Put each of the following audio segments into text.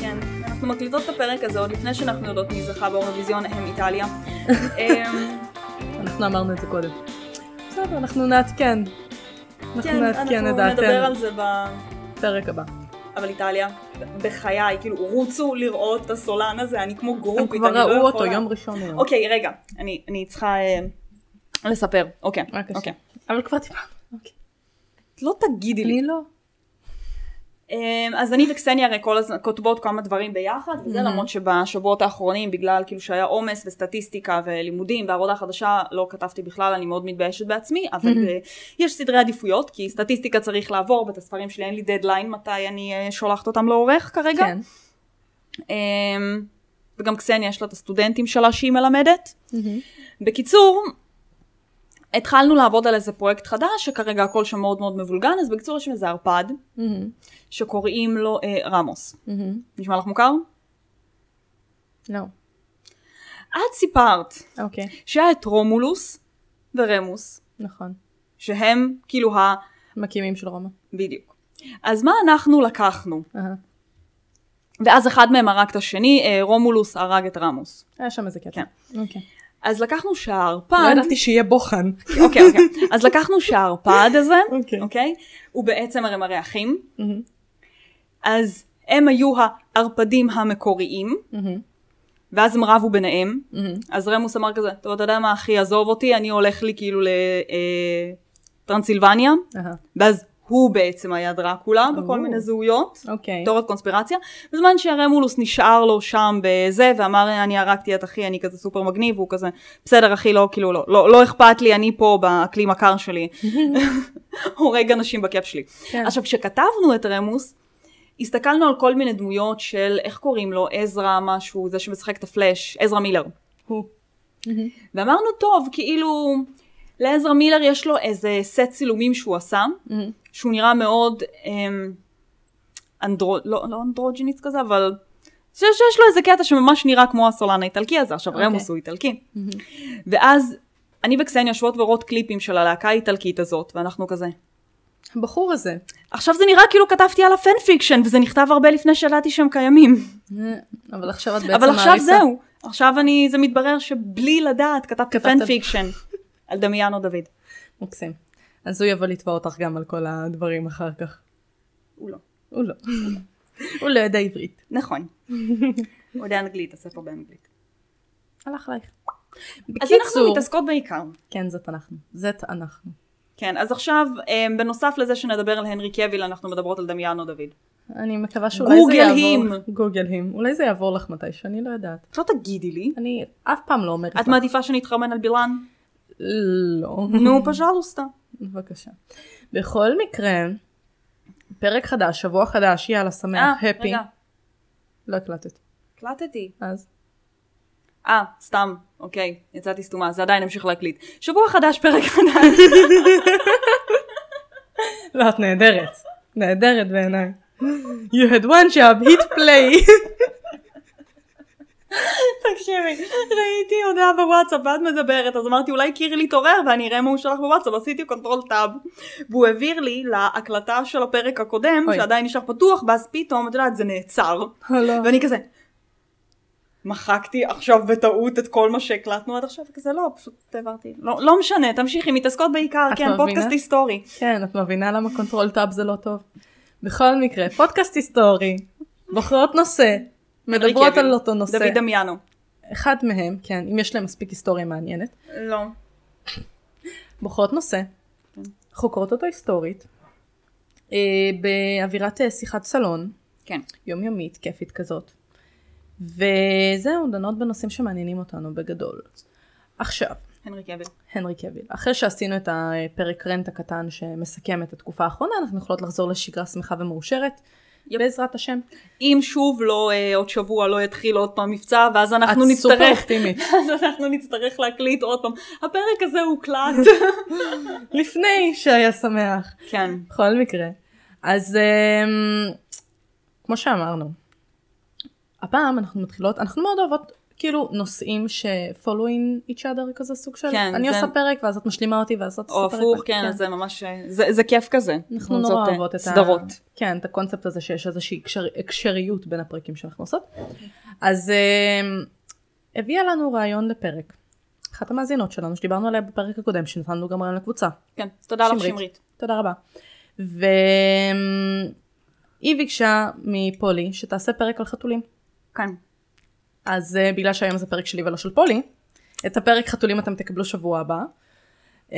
כן, אנחנו מקליטות את הפרק הזה עוד לפני שאנחנו יודעות מי זכה באירוויזיון, הם איטליה. אמ, אנחנו אמרנו את זה קודם. בסדר, אנחנו נעדכן. אנחנו כן, נעדכן את אנחנו נדבר דעתנו. על זה ב... פרק הבא. אבל איטליה, בחיי, כאילו, רוצו לראות את הסולן הזה, אני כמו הם גרופית, כבר אני לא ראו אותו יכולה. יום ראשון. אוקיי, רגע, אני צריכה אה, לספר. אוקיי. אוקיי. אבל כבר טיפה. לא תגידי לי. אני לא. אמ, אז אני וקסניה הרי כל הזמן כותבות כמה דברים ביחד, וזה. למרות שבשבועות האחרונים, בגלל כאילו שהיה עומס וסטטיסטיקה ולימודים ועבודה חדשה, לא כתבתי בכלל, אני מאוד מתביישת בעצמי, אבל. אה, יש סדרי עדיפויות, כי סטטיסטיקה צריך לעבור, ואת הספרים שלי אין לי דדליין מתי אני אה, שולחת אותם לעורך כרגע. כן. אמ, וגם קסניה יש לה את הסטודנטים שלה שהיא מלמדת. בקיצור, התחלנו לעבוד על איזה פרויקט חדש, שכרגע הכל שם מאוד מאוד מבולגן, אז בקיצור יש שם איזה ערפד, מהמם. שקוראים לו אה, רמוס. מהמם. נשמע לך מוכר? לא. את סיפרת אוקיי. שהיה את רומולוס ורמוס, נכון. שהם כאילו ה... מקימים של רומא. בדיוק. אז מה אנחנו לקחנו? אהה. ואז אחד מהם הרג את השני, אה, רומולוס הרג את רמוס. היה שם איזה קטע. כן. אוקיי. אז לקחנו שהערפד... לא ידעתי שיהיה בוחן. אוקיי, אוקיי. אז לקחנו שהערפד הזה, אוקיי. אוקיי? הוא בעצם הרי מראה אחים. אז הם היו הערפדים המקוריים. ואז הם רבו ביניהם. אז רמוס אמר כזה, טוב, אתה יודע מה, אחי, עזוב אותי, אני הולך לי כאילו לטרנסילבניה. אהה. ואז הוא בעצם היה דרקולה בכל או. מיני זהויות. אוקיי. תיאוריית קונספירציה, בזמן שהרמולוס נשאר לו שם בזה, ואמר אני הרגתי את אחי, אני כזה סופר מגניב, והוא כזה, בסדר אחי, לא, כאילו, לא, לא, לא אכפת לי, אני פה באקלים הקר שלי, הורג אנשים בכיף שלי. כן. עכשיו, כשכתבנו את רמוס, הסתכלנו על כל מיני דמויות של, איך קוראים לו, עזרא משהו, זה שמשחק את הפלאש, עזרא מילר. הוא. ואמרנו, טוב, כאילו, לעזרא מילר יש לו איזה סט צילומים שהוא עשה, מהמם. שהוא נראה מאוד אמ, אנדרו... לא, לא אנדרוג'ינית כזה, אבל שיש, שיש לו איזה קטע שממש נראה כמו הסולן האיטלקי הזה, עכשיו אוקיי. רמוס הוא איטלקי. מהמם. ואז אני וקסניה יושבות ורואות קליפים של הלהקה האיטלקית הזאת, ואנחנו כזה. הבחור הזה. עכשיו זה נראה כאילו כתבתי עליו fan fiction, וזה נכתב הרבה לפני שידעתי שהם קיימים. אה, אבל עכשיו את בעצם אבל עכשיו מעריצה. זהו, עכשיו אני, זה מתברר שבלי לדעת כתבתי כתבת- fan fiction על דמיאנו דוד. מקסים. אז הוא יבוא לתבוע אותך גם על כל הדברים אחר כך. הוא לא. הוא לא. הוא לא יודע עברית. נכון. הוא יודע אנגלית, הספר באנגלית. הלך עלייך. אז אנחנו מתעסקות בעיקר. כן זאת אנחנו. זאת אנחנו. כן, אז עכשיו, אה, בנוסף לזה שנדבר על הנרי קוויל, אנחנו מדברות על דמיאנו דוד. אני מקווה שאולי זה גוגל יעבור. הים. גוגל הים. אולי זה יעבור לך מתישהו, אני לא יודעת. לא תגידי לי. אני אף פעם לא אומרת את מעדיפה שנתחרמן על בילן? לא. נו, פז'לוסטה. בבקשה. בכל מקרה, פרק חדש, שבוע חדש, יאללה, אה, שמח, הפי. רגע, לא הקלטת. הקלטתי. אז. אה, סתם, אוקיי, יצאתי סתומה, זה עדיין המשיך להקליט. שבוע חדש, פרק חדש. לא, את נהדרת. נהדרת בעיניי. You had one job, hit play. תקשיבי, ראיתי הודעה בוואטסאפ ואת מדברת, אז אמרתי אולי קיריל יתעורר ואני אראה מה הוא שלח בוואטסאפ, עשיתי control tab, והוא העביר לי להקלטה של הפרק הקודם, אוי. שעדיין נשאר פתוח, ואז פתאום, את יודעת, זה נעצר. לא. ואני כזה, מחקתי עכשיו בטעות את כל מה שהקלטנו עד עכשיו, וכזה לא, פשוט העברתי. לא, לא משנה, תמשיכי, מתעסקות בעיקר, כן, מבינה? פודקאסט היסטורי. כן, את מבינה למה control tab זה לא טוב? בכל מקרה, פודקאסט היסטורי, בוחרות נושא, מדברות על אותו נושא. דוד דמיאנו. אחד מהם, כן, אם יש להם מספיק היסטוריה מעניינת, לא. בוחרות נושא, חוקרות אותו היסטורית, אה, באווירת אה, שיחת סלון, כן. יומיומית, כיפית כזאת. וזהו, דנות בנושאים שמעניינים אותנו בגדול. עכשיו, הנרי קאוויל. הנרי קאוויל. אחרי שעשינו את הפרק rant הקטן שמסכם את התקופה האחרונה, אנחנו יכולות לחזור לשגרה שמחה ומאושרת, יפ. בעזרת השם. אם שוב לא, אה, עוד שבוע לא יתחיל עוד פעם מבצע, ואז אנחנו את סופר נצטרך, אופטימית. אז אנחנו נצטרך להקליט עוד פעם. הפרק הזה הוקלט. לפני שהיה שמח. כן. בכל מקרה. אז אמ, כמו שאמרנו, הפעם אנחנו מתחילות, אנחנו מאוד אוהבות כאילו נושאים ש-following each other כזה סוג של, כן, אני זה- עושה פרק ואז את משלימה אותי ואז את או עושה פרק. הפוך, ואת- כן, אז זה ממש, זה זה כיף כזה. אנחנו נורא אה, אוהבות את ה... סדרות. כן, את הקונספט הזה שיש איזושהי הקשר... הקשריות בין הפרקים שאנחנו עושות. אז אה, הביאה לנו רעיון לפרק. אחת המאזינות שלנו שדיברנו עליה בפרק הקודם, שנתנו גם רעיון לקבוצה. כן, תודה לך שמרית. שמרית. תודה רבה. והיא ביקשה מפולי שתעשה פרק על חתולים. כן. אז uh, בגלל שהיום זה פרק שלי ולא של פולי, את הפרק חתולים אתם תקבלו שבוע הבא. אה,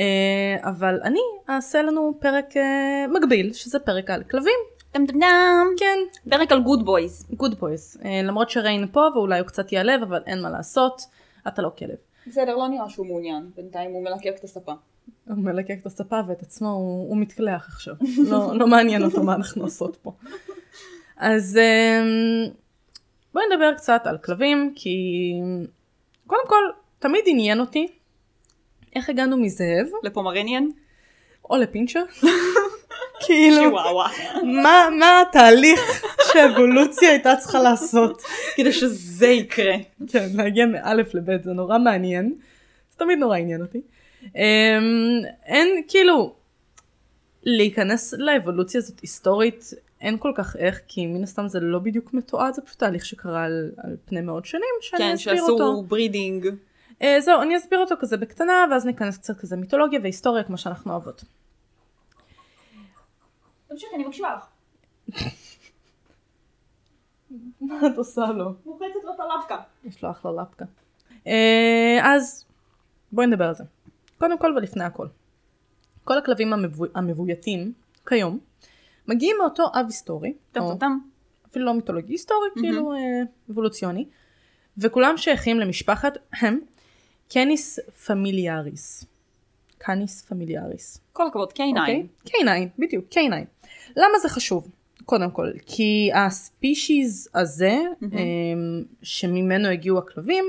אבל אני אעשה לנו פרק אה, מקביל, שזה פרק על כלבים. טם טם טם. כן, פרק על good boys. good boys. אה, למרות שריין פה ואולי הוא קצת ייעלב, אבל אין מה לעשות, אתה לא כלב. בסדר, לא נראה שהוא מעוניין. בינתיים הוא מלקק את הספה. הוא מלקק את הספה ואת עצמו הוא, הוא מתקלח עכשיו. לא, לא מעניין אותו מה אנחנו עושות פה. אז אמ, בואי נדבר קצת על כלבים, כי קודם כל, תמיד עניין אותי איך הגענו מזאב, לפומרניאן? או לפינצ'ר. כאילו. מה, מה התהליך שהאבולוציה הייתה צריכה לעשות? כדי שזה יקרה. כן, להגיע מאלף לבית זה נורא מעניין. זה תמיד נורא עניין אותי. אמ, אין כאילו, להיכנס לאבולוציה הזאת היסטורית, אין כל כך איך, כי מן הסתם זה לא בדיוק מתועד, זה פשוט תהליך שקרה על, על פני מאות שנים, שאני כן, אסביר אותו. שעשו breeding. אה, זהו, אני אסביר אותו כזה בקטנה, ואז ניכנס קצת כזה מיתולוגיה והיסטוריה, כמו שאנחנו אוהבות. תמשיך, אני מקשיבה לך. מה את עושה לו? מוחצת לו את הלפקה. יש לו אחלה לפקה. אה, אז בואי נדבר על זה. קודם כל ולפני הכל. כל הכלבים המבו... המבויתים כיום מגיעים מאותו אב היסטורי, או. אפילו לא מיתולוגי היסטורי. כאילו אה, אבולוציוני, וכולם שייכים למשפחת הם Canis familiaris. Canis familiaris. כל הכבוד? K9. K9, בדיוק, K9. למה זה חשוב? קודם כל, כי ה species הזה. אמ, שממנו הגיעו הכלבים,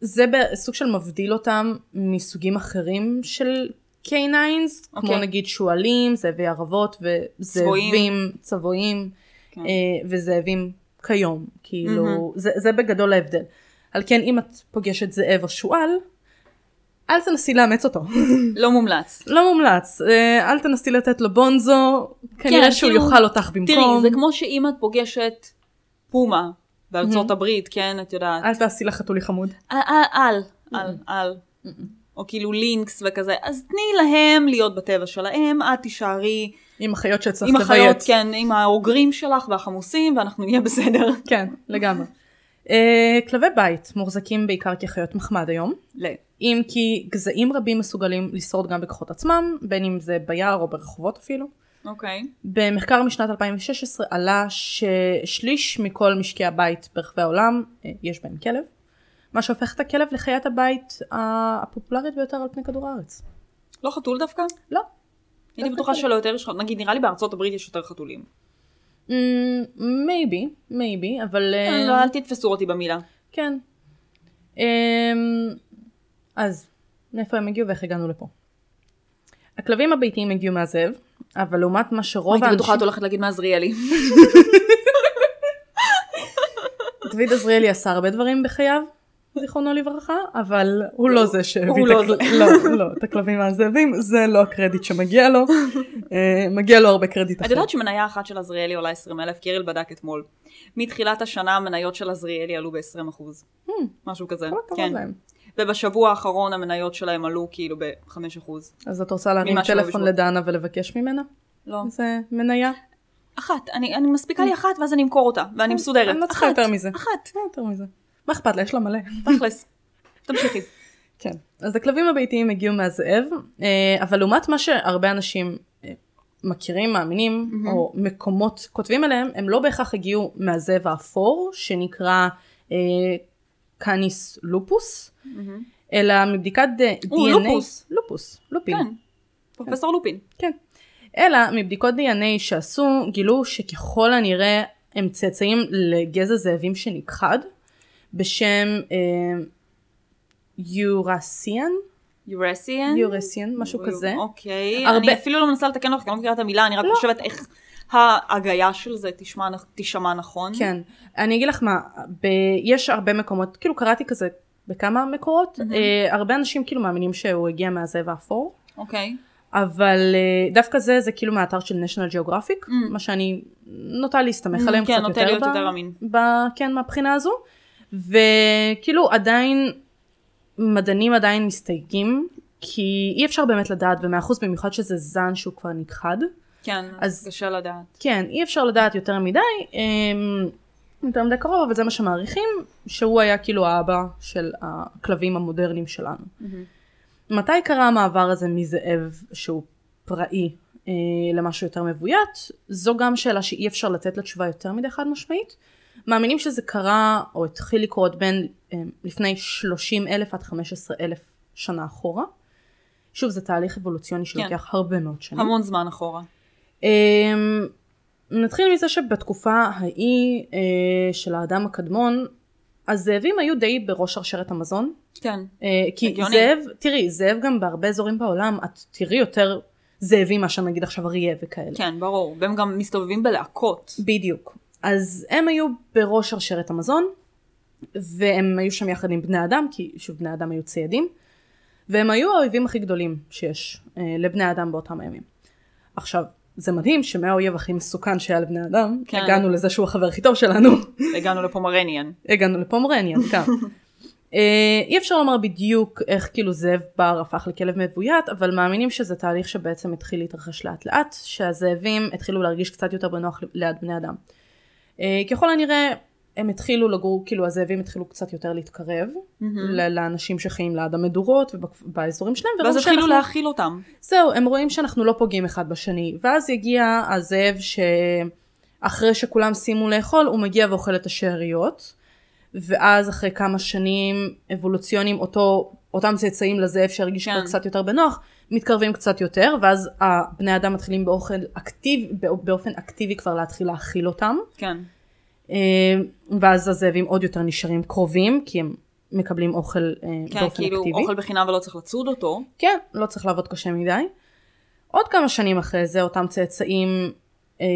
זה בסוג של מבדיל אותם מסוגים אחרים של K9s, כמו אוקיי. נגיד שועלים, זאבי ערבות וזאבים צבועים כן. אה, וזאבים כיום, כאילו, מהמם. זה, זה בגדול ההבדל. על כן, אם את פוגשת זאב או שועל, אל תנסי לאמץ אותו. לא מומלץ. לא מומלץ, אה, אל תנסי לתת לו בונזו, כנראה שהוא כאילו, יאכל אותך במקום. תראי, זה כמו שאם את פוגשת פומה בארצות הברית, כן, את יודעת. אל תעשי לך חתולי חמוד. אל, אל, אל, אל. או כאילו לינקס וכזה, אז תני להם להיות בטבע שלהם, את תישארי עם החיות עם לביית. החיות, כן, עם האוגרים שלך והחמוסים, ואנחנו נהיה בסדר. כן, לגמרי. אה, כלבי בית מוחזקים בעיקר כחיות מחמד היום, ל- אם כי גזעים רבים מסוגלים לשרוד גם בכוחות עצמם, בין אם זה ביער או ברחובות אפילו. אוקיי. במחקר משנת 2016 עלה ששליש מכל משקי הבית ברחבי העולם אה, יש בהם כלב, מה שהופך את הכלב לחיית הבית הפופולרית ביותר על פני כדור הארץ. לא חתול דווקא? לא. הייתי דווקא בטוחה. שלא יותר יש נגיד נראה לי בארצות הברית יש יותר חתולים. מייבי, מייבי, אבל... אה, לא, אל תתפסו אותי במילה. כן. אמ, אז, מאיפה הם הגיעו ואיך הגענו לפה? הכלבים הביתיים הגיעו מהזאב, אבל לעומת מה שרוב הייתי האנשים... בטוחה את הולכת להגיד מעזריאלי. דוד עזריאלי עשה הרבה דברים בחייו, זיכרונו לברכה, אבל הוא לא זה שהביא את, לא הקל... לא, לא, את הכלבים מהזאבים, זה לא הקרדיט שמגיע לו, אה, מגיע לו הרבה קרדיט את אחר. יודעת שמניה אחת של עזריאלי עולה 20 אלף? קיריל בדק אתמול. מתחילת השנה המניות של עזריאלי עלו ב-20 אחוז. משהו כזה. כן. ובשבוע האחרון המניות שלהם עלו כאילו ב-5 אחוז. אז את רוצה להרים טלפון. לדנה ולבקש ממנה? לא. זה מניה? אחת. אני, אני מספיקה לי אחת ואז אני אמכור אותה. ואני מסודרת. אני לא צריכה. יותר מזה. אחת. לא יותר מזה. מה אכפת לה? יש לה מלא. תכלס. תמשיכי. כן. אז הכלבים הביתיים הגיעו מהזאב, אה, אבל לעומת מה שהרבה אנשים אה, מכירים, מאמינים, או מקומות כותבים עליהם, הם לא בהכרח הגיעו מהזאב האפור, שנקרא אה, קאניס לופוס, אלא מבדיקת ד- או, DNA... לופוס. לופוס, לופין. כן. פרופסור לופין. כן. אלא מבדיקות DNA שעשו, גילו שככל הנראה הם צאצאים לגזע זאבים שנכחד, בשם אה, יורסיאן, יורסיאן? יורסיאן, משהו כזה. אוקיי. אני אפילו לא מנסה לתקן אותך, אני לא מכירה את המילה, אני רק לא. חושבת איך ההגייה של זה תשמע, תשמע נכון. כן. אני אגיד לך מה, ב... יש הרבה מקומות, כאילו קראתי כזה בכמה מקורות, mm-hmm. אה, הרבה אנשים כאילו מאמינים שהוא הגיע מהזאב האפור. אוקיי. אבל אה, דווקא זה, זה כאילו מהאתר של national geographic, mm. מה שאני נוטה להסתמך Mm, עליהם כן, קצת נוטה יותר, להיות יותר אמין. ב, כן, מהבחינה הזו. וכאילו עדיין, מדענים עדיין מסתייגים, כי אי אפשר באמת לדעת במאה אחוז, במיוחד שזה זן שהוא כבר נכחד. כן, אז- קשה לדעת. כן, אי אפשר לדעת יותר מדי, אמ, יותר מדי קרוב, אבל זה מה שמעריכים, שהוא היה כאילו האבא של הכלבים המודרניים שלנו. מתי קרה המעבר הזה מזאב שהוא פראי אה, למשהו יותר מבוית? זו גם שאלה שאי אפשר לתת לה תשובה יותר מדי חד משמעית. מאמינים שזה קרה או התחיל לקרות בין אה, לפני 30 אלף עד 15 אלף שנה אחורה. שוב זה תהליך אבולוציוני שלוקח הרבה מאוד שנים. המון זמן אחורה. אמ, נתחיל מזה שבתקופה ההיא אה, של האדם הקדמון, הזאבים היו די בראש שרשרת המזון. כן. אה, כי הגיוני. זאב, תראי, זאב גם בהרבה אזורים בעולם, את תראי יותר זאבים מאשר נגיד עכשיו אריה וכאלה. כן, ברור. והם גם מסתובבים בלהקות. בדיוק. אז הם היו בראש שרשרת המזון, והם היו שם יחד עם בני אדם, כי שוב בני אדם היו ציידים, והם היו האויבים הכי גדולים שיש אה, לבני אדם באותם הימים. עכשיו, זה מדהים שמהאויב הכי מסוכן שהיה לבני אדם, כן. הגענו לזה שהוא החבר הכי טוב שלנו, הגענו לפומרניאן. הגענו לפומרניאן, גם. אה, אי אפשר לומר בדיוק איך כאילו זאב בר הפך לכלב מבוית, אבל מאמינים שזה תהליך שבעצם התחיל להתרחש לאט לאט, שהזאבים התחילו להרגיש קצת יותר בנוח ליד בני אדם. אה, ככל הנראה הם התחילו לגור, כאילו הזאבים התחילו קצת יותר להתקרב ל- לאנשים שחיים ליד המדורות ובאזורים שלהם, ואז התחילו שאנחנו- להאכיל אותם. זהו, הם רואים שאנחנו לא פוגעים אחד בשני, ואז יגיע הזאב שאחרי שכולם סיימו לאכול, הוא מגיע ואוכל את השאריות, ואז אחרי כמה שנים אבולוציוניים, אותו, אותם צאצאים לזאב שהרגיש כן. קצת יותר בנוח, מתקרבים קצת יותר, ואז הבני אדם מתחילים באוכל אקטיב, באופן אקטיבי כבר להתחיל להאכיל אותם, כן. אה, ואז הזאבים עוד יותר נשארים קרובים, כי הם מקבלים אוכל אה, כן, באופן כאילו אקטיבי. אוכל בחינם ולא צריך לצוד אותו. כן, לא צריך לעבוד קשה מדי. עוד כמה שנים אחרי זה, אותם צאצאים אה,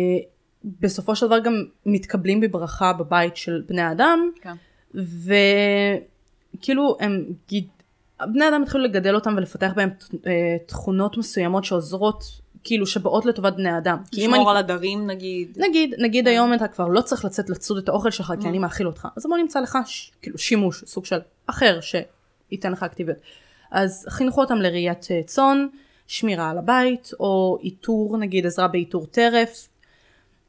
בסופו של דבר גם מתקבלים בברכה בבית של בני אדם, כן. וכאילו הם, גיד... בני אדם התחילו לגדל אותם ולפתח בהם אה, תכונות מסוימות שעוזרות, כאילו שבאות לטובת בני אדם. אם אני לשמור על הדרים נגיד. נגיד, נגיד היום אתה כבר לא צריך לצאת לצוד את האוכל שלך כי אני מאכיל אותך, אז בוא נמצא לך ש... כאילו שימוש, סוג של אחר שייתן לך אקטיביות. אז חינכו אותם לראיית אה, צאן, שמירה על הבית, או איתור, נגיד עזרה באיתור טרף.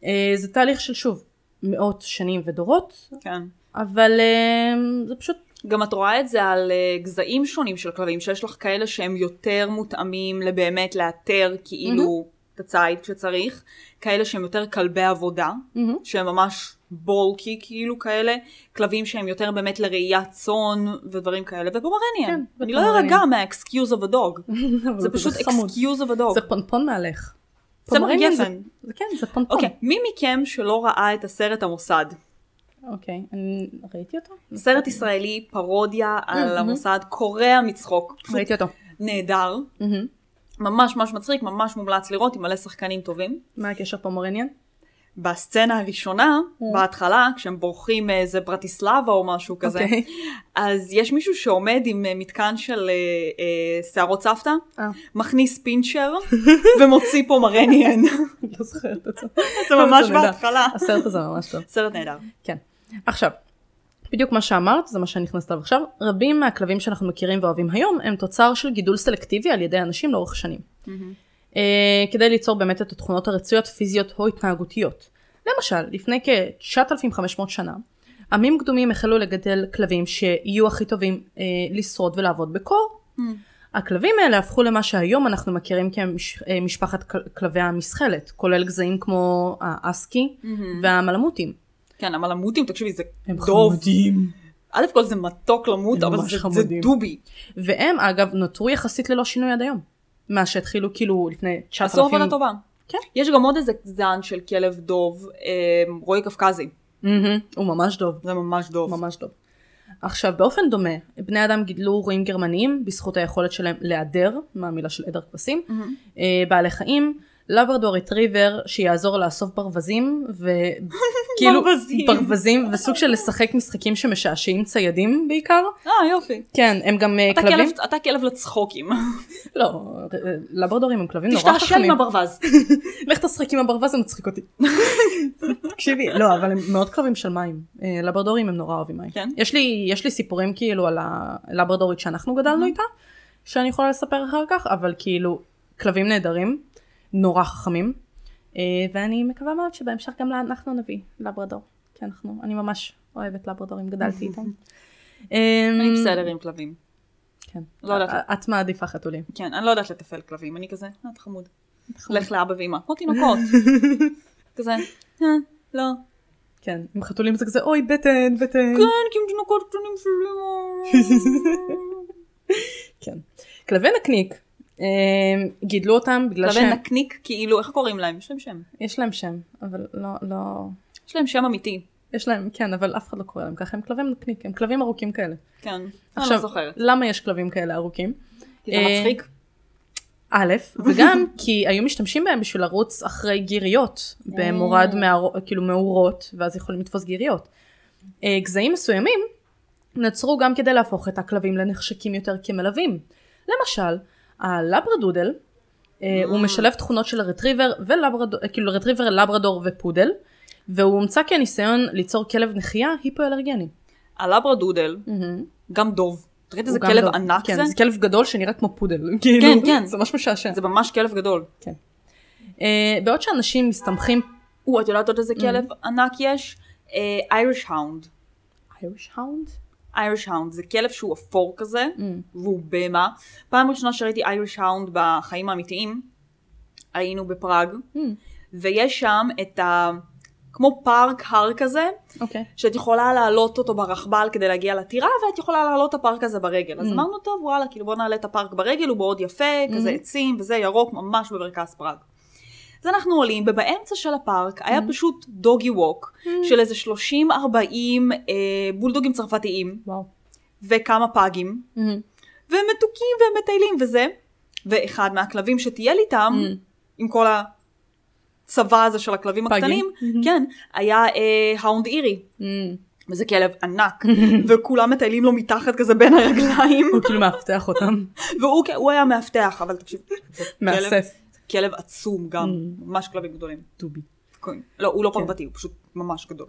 אה, זה תהליך של שוב, מאות שנים ודורות, כן. אבל אה, זה פשוט, גם את רואה את זה על uh, גזעים שונים של כלבים, שיש לך כאלה שהם יותר מותאמים לבאמת לאתר כאילו את הציד כשצריך, כאלה שהם יותר כלבי עבודה, מהמם. שהם ממש bulky כאילו כאלה, כלבים שהם יותר באמת לרעיית צאן ודברים כאלה, ופומרניאן. כן, אני לא. ארגע מה excuse of a dog. זה פשוט excuse of a dog. זה פונפון פומרניאן זה- גפן. זה כן, זה פונפון. אוקיי, מי מכם שלא ראה את הסרט המוסד? אוקיי, אני ראיתי אותו? סרט ישראלי, פרודיה על. המוסד, קורע מצחוק. ראיתי אותו. נהדר. ממש ממש מצחיק, ממש מומלץ לראות עם מלא שחקנים טובים. מה הקשר פומרניאן? בסצנה הראשונה, אממ. בהתחלה, כשהם בורחים מאיזה ברטיסלבה או משהו כזה, אוקיי. אז יש מישהו שעומד עם אה, מתקן של אה, אה, שערות סבתא. מכניס פינצ'ר ומוציא פומרניאן. לא זוכרת את זה. זה ממש. בהתחלה. הסרט הזה ממש טוב. סרט נהדר. כן. עכשיו, בדיוק מה שאמרת, זה מה שאני נכנסת אליו עכשיו, רבים מהכלבים שאנחנו מכירים ואוהבים היום הם תוצר של גידול סלקטיבי על ידי אנשים לאורך שנים. אה, כדי ליצור באמת את התכונות הרצויות פיזיות או התנהגותיות. למשל, לפני כ-9,500 שנה, עמים קדומים החלו לגדל כלבים שיהיו הכי טובים אה, לשרוד ולעבוד בקור. הכלבים האלה הפכו למה שהיום אנחנו מכירים כמשפחת כלבי המסחלת, כולל גזעים כמו האסקי והמלמותים. כן, המלמותים, תקשיבי, זה הם דוב. חמודים. א' כל זה מתוק למות, הם אבל זה- זה. דובי. והם אגב נותרו יחסית ללא שינוי עד היום. מה שהתחילו כאילו לפני עשו 9,000... עבודה טובה. כן. יש גם עוד איזה זן של כלב דוב, אה, רועי קפקזי. מהמם, הוא ממש דוב. זה ממש דוב. ממש טוב. עכשיו באופן דומה בני אדם גידלו רועים גרמניים בזכות היכולת שלהם להיעדר מהמילה של עדר כבשים. אה, בעלי חיים לברדור רטריבר שיעזור לאסוף ברווזים וכאילו ברווזים. ברווזים וסוג של לשחק משחקים שמשעשעים ציידים בעיקר. אה, יופי. כן, הם גם אה, אתה כלבים, כלב- אתה כלב לצחוקים. לא, אה, לברדורים הם כלבים נורא תשתעשע חכמים. עם הברווז. לך תשחק עם הברווז זה מצחיק אותי. תקשיבי, לא, אבל הם מאוד כלבים של מים. אה, לברדורים הם נורא אוהבים מים. כן? יש לי, יש לי סיפורים כאילו על הלברדורית שאנחנו גדלנו איתה, שאני יכולה לספר אחר כך, אבל כאילו, כלבים נהדרים, נורא חכמים, אה, ואני מקווה מאוד שבהמשך גם אנחנו נביא לברדור. כי אנחנו, אני ממש אוהבת לברדורים, גדלתי איתם. אני אמ, בסדר עם כלבים. כן. לא יודעת. את מעדיפה חתולים. כן, אני לא יודעת לתפעל כלבים, אני כזה, אה, אתה חמוד. לך לאבא ואמא, כמו תינוקות. כזה, אה, לא. כן, עם חתולים זה כזה, אוי, בטן, בטן. כן, כי הם תינוקות קטנים שלי. כן. כלבי נקניק, גידלו אותם בגלל שהם, נקניק, כאילו, איך קוראים להם? יש להם שם. יש להם שם, אבל לא, לא, יש להם שם אמיתי. יש להם, כן, אבל אף אחד לא קורא להם ככה, הם כלבים נקניק, הם כלבים ארוכים כאלה. כן. אני לא עכשיו, זוכרת. למה יש כלבים כאלה ארוכים? כי זה אה, מצחיק. א', וגם כי היו משתמשים בהם בשביל לרוץ אחרי גיריות, במורד מהר- כאילו מאורות, ואז יכולים לתפוס גיריות. אה, גזעים מסוימים נוצרו גם כדי להפוך את הכלבים לנחשקים יותר כמלווים. למשל, הלברדודל, אה, הוא משלב תכונות של רטריבר ולברדור, אה, כאילו רטריבר, לברדור ופודל, והוא הומצא כניסיון ליצור כלב נחייה היפואלרגני. הלברדודל, גם דוב. תראי איזה כלב. ענק כן, זה. זה כלב גדול שנראה כמו פודל. כאילו, כן. זה ממש משעשע. זה ממש כלב גדול. אה, בעוד שאנשים מסתמכים... או, את יודעת עוד איזה אממ. כלב ענק יש? אייריש האונד. אייריש האונד? אייריש האונד זה כלב שהוא אפור כזה, אממ. והוא בהמה. פעם ראשונה שראיתי Irish hound בחיים האמיתיים, היינו בפראג, אממ. ויש שם את ה... כמו פארק הר כזה, אוקיי. שאת יכולה להעלות אותו ברכבל כדי להגיע לטירה, ואת יכולה להעלות את הפארק הזה ברגל. אז אמרנו, טוב, וואלה, כאילו בוא נעלה את הפארק ברגל, הוא מאוד יפה, כזה עצים וזה, ירוק, ממש במרכז פראג. אז אנחנו עולים, ובאמצע של הפארק היה פשוט דוגי ווק, של איזה 30-40 אה, בולדוגים צרפתיים, וואו. וכמה פאגים, והם מתוקים והם מטיילים וזה, ואחד מהכלבים שטייל איתם, עם כל הצבא הזה של הכלבים פאגים. הקטנים, כן, היה אה, האונד אירי. וזה כלב ענק, וכולם מטיילים לו מתחת כזה בין הרגליים, הוא כאילו מאבטח אותם. והוא הוא היה מאבטח, אבל תקשיב, מאסף. כלב עצום גם, ממש כלבים גדולים. טובי. כן. לא, הוא לא פרבתי, הוא פשוט ממש גדול.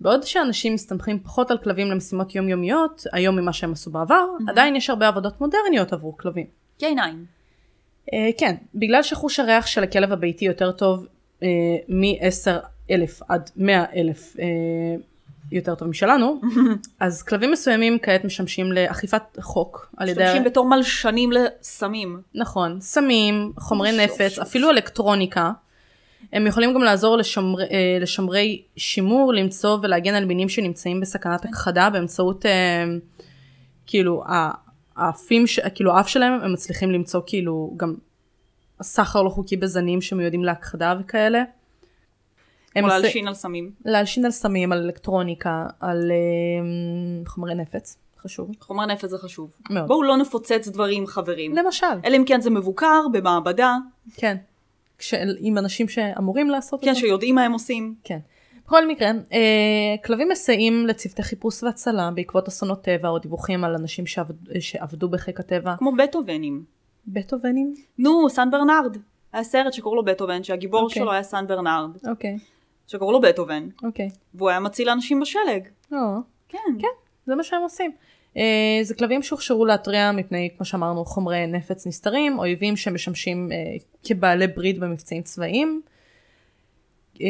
בעוד שאנשים מסתמכים פחות על כלבים למשימות יומיומיות, היום ממה שהם עשו בעבר, עדיין יש הרבה עבודות מודרניות עבור כלבים. K9. Uh, כן, בגלל שחוש הריח של הכלב הביתי יותר טוב uh, מ-10 אלף עד 100 אלף uh, יותר טוב משלנו, אז כלבים מסוימים כעת משמשים לאכיפת חוק על ידי... משתמשים בתור מלשנים לסמים. נכון, סמים, חומרי נפץ, אפילו אלקטרוניקה. הם יכולים גם לעזור לשמר, אה, לשמרי שימור, למצוא ולהגן על מינים שנמצאים בסכנת הכחדה באמצעות אה, כאילו האפים, כאילו האף שלהם, הם מצליחים למצוא כאילו גם סחר לא חוקי בזנים שמיועדים להכחדה וכאלה. או להלשין על סמים. להלשין על סמים, על אלקטרוניקה, על אה, חומרי נפץ, חשוב חומר נפץ זה חשוב. מאוד. בואו לא נפוצץ דברים חברים. למשל, אלא אם כן זה מבוקר במעבדה, כן, כש- עם אנשים שאמורים לעשות כן, את זה. שיודעים מה הם עושים. כן. בכל מקרה, אה, כלבים מסייעים לצוותי חיפוש והצלה בעקבות אסונות טבע או דיווחים על אנשים שעבד, שעבדו בחיק הטבע. כמו בטהובנים. בטהובנים? נו, סן ברנרד. היה סרט שקראו לו בטהובן, שהגיבור אוקיי. שלו היה סן ברנרד, אוקיי, שקראו לו בטהובן, אוקיי. והוא היה מציל אנשים בשלג. או, כן. כן, זה מה שהם עושים. אה, זה כלבים שהוכשרו להתריע מפני, כמו שאמרנו, חומרי נפץ נסתרים, אויבים שמשמשים אה, כבעלי ברית במבצעים צבאיים. אה,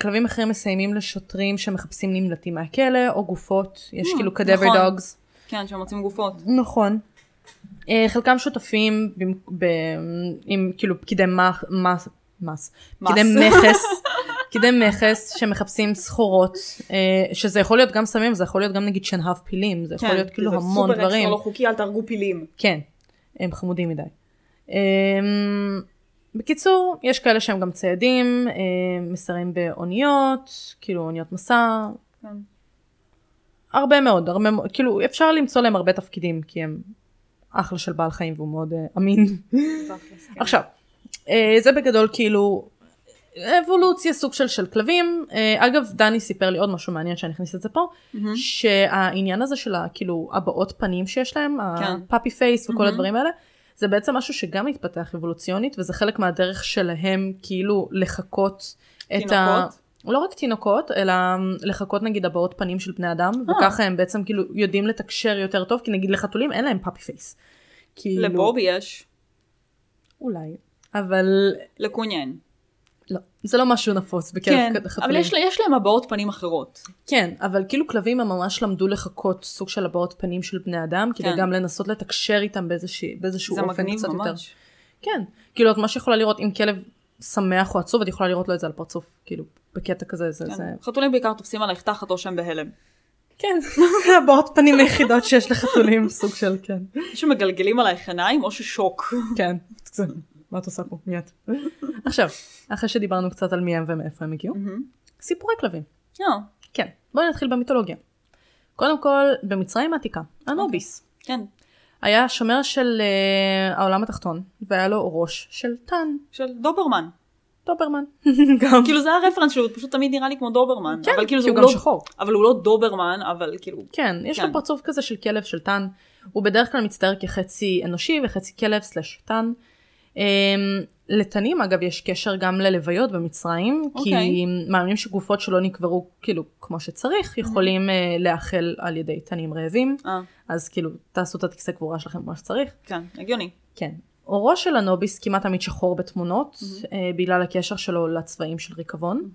כלבים אחרים מסיימים לשוטרים שמחפשים נמלטים מהכלא, או גופות, יש אה, כאילו קדבר נכון. דוגס. כן, שמוצאים גופות. נכון. אה, חלקם שותפים במ- ב- עם כאילו פקידי מס, מס, מס. פקידי מכס, פקידי מכס שמחפשים סחורות, אה, שזה יכול להיות גם סמים, זה יכול להיות גם נגיד שנהב פילים, זה יכול להיות כאילו זה המון סופר דברים. אקסטרה לא חוקי, אל תהרגו פילים. כן, הם חמודים מדי. אה, בקיצור, יש כאלה שהם גם ציידים, אה, מסרים באוניות, כאילו אוניות מסע, כן. הרבה מאוד, הרבה מאוד, כאילו אפשר למצוא להם הרבה תפקידים, כי הם אחלה של בעל חיים והוא מאוד אמין. כן. עכשיו, זה בגדול כאילו אבולוציה סוג של של כלבים. אה, אגב, דני סיפר לי עוד משהו מעניין שאני אכניס את זה פה, מהמם. שהעניין הזה של ה- כאילו הבעות פנים שיש להם, כן. הפאפי פייס וכל מהמם. הדברים האלה, זה בעצם משהו שגם מתפתח אבולוציונית, וזה חלק מהדרך שלהם כאילו לחקות את ה... תינוקות? לא רק תינוקות, אלא לחקות נגיד הבעות פנים של בני אדם, אה. וככה הם בעצם כאילו יודעים לתקשר יותר טוב, כי נגיד לחתולים אין להם פאפי פייס. כאילו, לבובי יש, אולי, אבל לקוניה אין. לא, זה לא משהו נפוץ בקרב כן, חתולים. אבל יש יש להם הבעות פנים אחרות. כן, אבל כאילו כלבים הם ממש למדו לחקות סוג של הבעות פנים של בני אדם, כדי כן. גם לנסות לתקשר איתם באיזושהי- באיזשהו זה אופן מגניב קצת יותר. ממש. כן, כאילו את מה שיכולה לראות אם כלב שמח או עצוב, את יכולה לראות לו את זה על פרצוף, כאילו, בקטע כזה, זה, זה... כן. חתולים בעיקר תופסים עלייך תחת או שהם בהלם. כן, הבעות פנים היחידות שיש לחתולים, סוג של, כן. שמגלגלים עלייך עיניים או ששוק. כן, זה- מה את עושה פה? מיד. עכשיו, אחרי שדיברנו קצת על מי הם ומאיפה הם הגיעו. סיפורי כלבים. כן, בואי נתחיל במיתולוגיה. קודם כל, במצרים העתיקה, אנוביס. כן, היה שומר של אה, העולם התחתון, והיה לו ראש של תן, של דוברמן. דוברמן. גם. כאילו זה הרפרנס שלו, הוא פשוט תמיד נראה לי כמו דוברמן. כן, אבל כאילו כי הוא גם לא- שחור. אבל הוא לא דוברמן, אבל כאילו... כן, יש כן. לו פרצוף כזה של כלב של תן. הוא בדרך כלל מצטייר כחצי אנושי וחצי כלב slash תן. אמ, לתנים אגב יש קשר גם ללוויות במצרים, כי אוקיי. מאמינים שגופות שלא נקברו כאילו כמו שצריך יכולים אה, להאכל על ידי תנים רעבים, אה, אז כאילו תעשו את הטקסי קבורה שלכם כמו שצריך. כן, הגיוני. כן. אורו של הנוביס כמעט תמיד שחור בתמונות, אה, בגלל הקשר שלו לצבעים של ריקבון.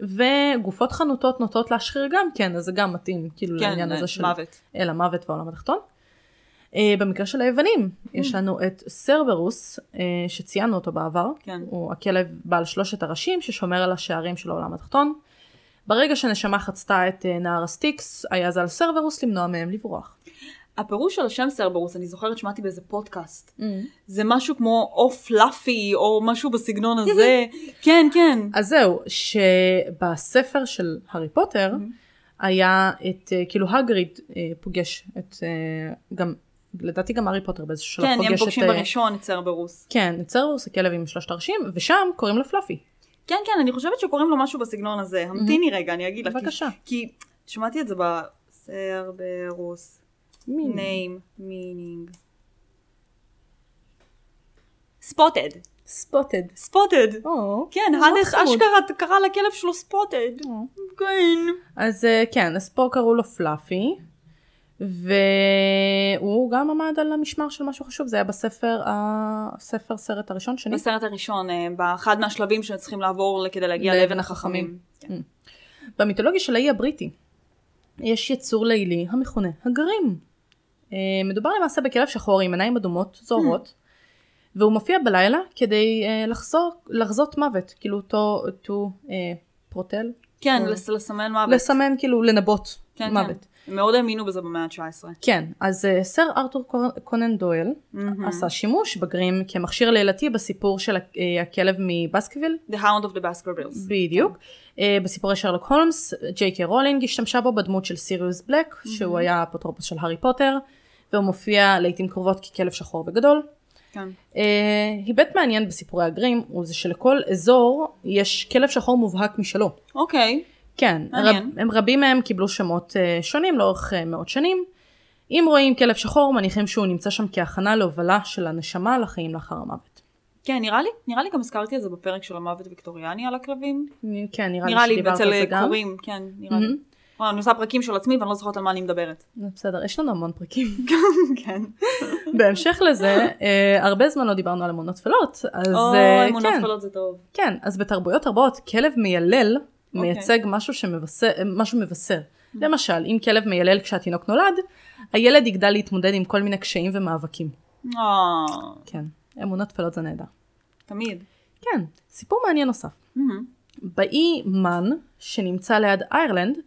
וגופות חנותות נוטות להשחיר גם כן, אז זה גם מתאים כאילו כן, לעניין אה, הזה של מוות. אל המוות והעולם התחתון. אה, במקרה של היוונים, יש לנו את סרברוס, אה, שציינו אותו בעבר. כן. הוא הכלב בעל שלושת הראשים ששומר על השערים של העולם התחתון. ברגע שנשמה חצתה את אה, נהר הסטיקס, היה זה על סרברוס למנוע מהם לברוח. הפירוש של השם סרברוס, אני זוכרת שמעתי באיזה פודקאסט. זה משהו כמו או פלאפי או משהו בסגנון הזה. כן, כן. אז זהו, שבספר של הארי פוטר היה את, כאילו האגריד פוגש את, גם, לדעתי גם הארי פוטר באיזשהו שלב כן, פוגש הם את, פוגשים אה, בראשון את סרברוס. כן, את סרברוס, הכלב עם שלושת הראשים, ושם קוראים לו פלאפי. כן, כן, אני חושבת שקוראים לו משהו בסגנון הזה. המתיני רגע, אני אגיד לך. כי- בבקשה. כי שמעתי את זה בסרברוס. מי? name, meaning. ספוטד. ספוטד. ספוטד. כן, האנס. אשכרה קרא לכלב שלו ספוטד. כן. אז אה, כן, אז פה קראו לו פלאפי, והוא גם עמד על המשמר של משהו חשוב, זה היה בספר, הספר סרט הראשון, שני. בסרט הראשון, אה, באחד מהשלבים שצריכים לעבור כדי להגיע לאבן החכמים. כן. במיתולוגיה של האי הבריטי יש יצור לילי המכונה הגרים. אה, מדובר למעשה בכלב שחור עם עיניים אדומות זוהרות, והוא מופיע בלילה כדי אה, לחזור, לחזות מוות, כאילו אותו, אותו אה, פרוטל, כן, או- לס- לסמן מוות. לסמן כאילו לנבוט כן, מוות. כן. הם מאוד האמינו בזה במאה ה-19. כן, אז אה, סר ארתור קונ- קונן דויל עשה שימוש ב Grim כמכשיר לילתי בסיפור של אה, הכלב מבסקוויל, The Hound of the Baskervilles. בדיוק. אה, בסיפורי שרלוק הולמס, ג'יי קיי רולינג השתמשה בו בדמות של סיריוס בלק, שהוא היה האפוטרופוס של הארי פוטר, והוא מופיע לעיתים קרובות ככלב שחור וגדול. כן. אה, היבט מעניין בסיפורי ה Grim הוא זה שלכל אזור יש כלב שחור מובהק משלו. אוקיי. כן. רב, הם רבים מהם קיבלו שמות אה, שונים לאורך אה, מאות שנים. אם רואים כלב שחור מניחים שהוא נמצא שם כהכנה להובלה של הנשמה לחיים לאחר המוות. כן, נראה לי, נראה לי גם הזכרתי את זה בפרק של המוות ויקטוריאני על הכלבים. כן, נראה, נראה לי לי, שדיברת על זה גם. קוראים, כן, נראה לי. מהמם. וואו, אני עושה פרקים של עצמי ואני לא זוכרת על מה אני מדברת. בסדר, יש לנו המון פרקים. כן. בהמשך לזה, אה, הרבה זמן לא דיברנו על אמונות טפלות, אז או, אה, אמונות כן, טפלות זה טוב. כן, אז בתרבויות רבות כלב מיילל אוקיי. מייצג משהו שמבשר, משהו מבשר. למשל, אם כלב מיילל כשהתינוק נולד, הילד יגדל להתמודד עם כל מיני קשיים ומאבקים. אה, כן, אמונות טפלות זה נהדר. תמיד. כן, סיפור מעניין נוסף. מהמם. באי מן, שנמצא ליד איירלנד,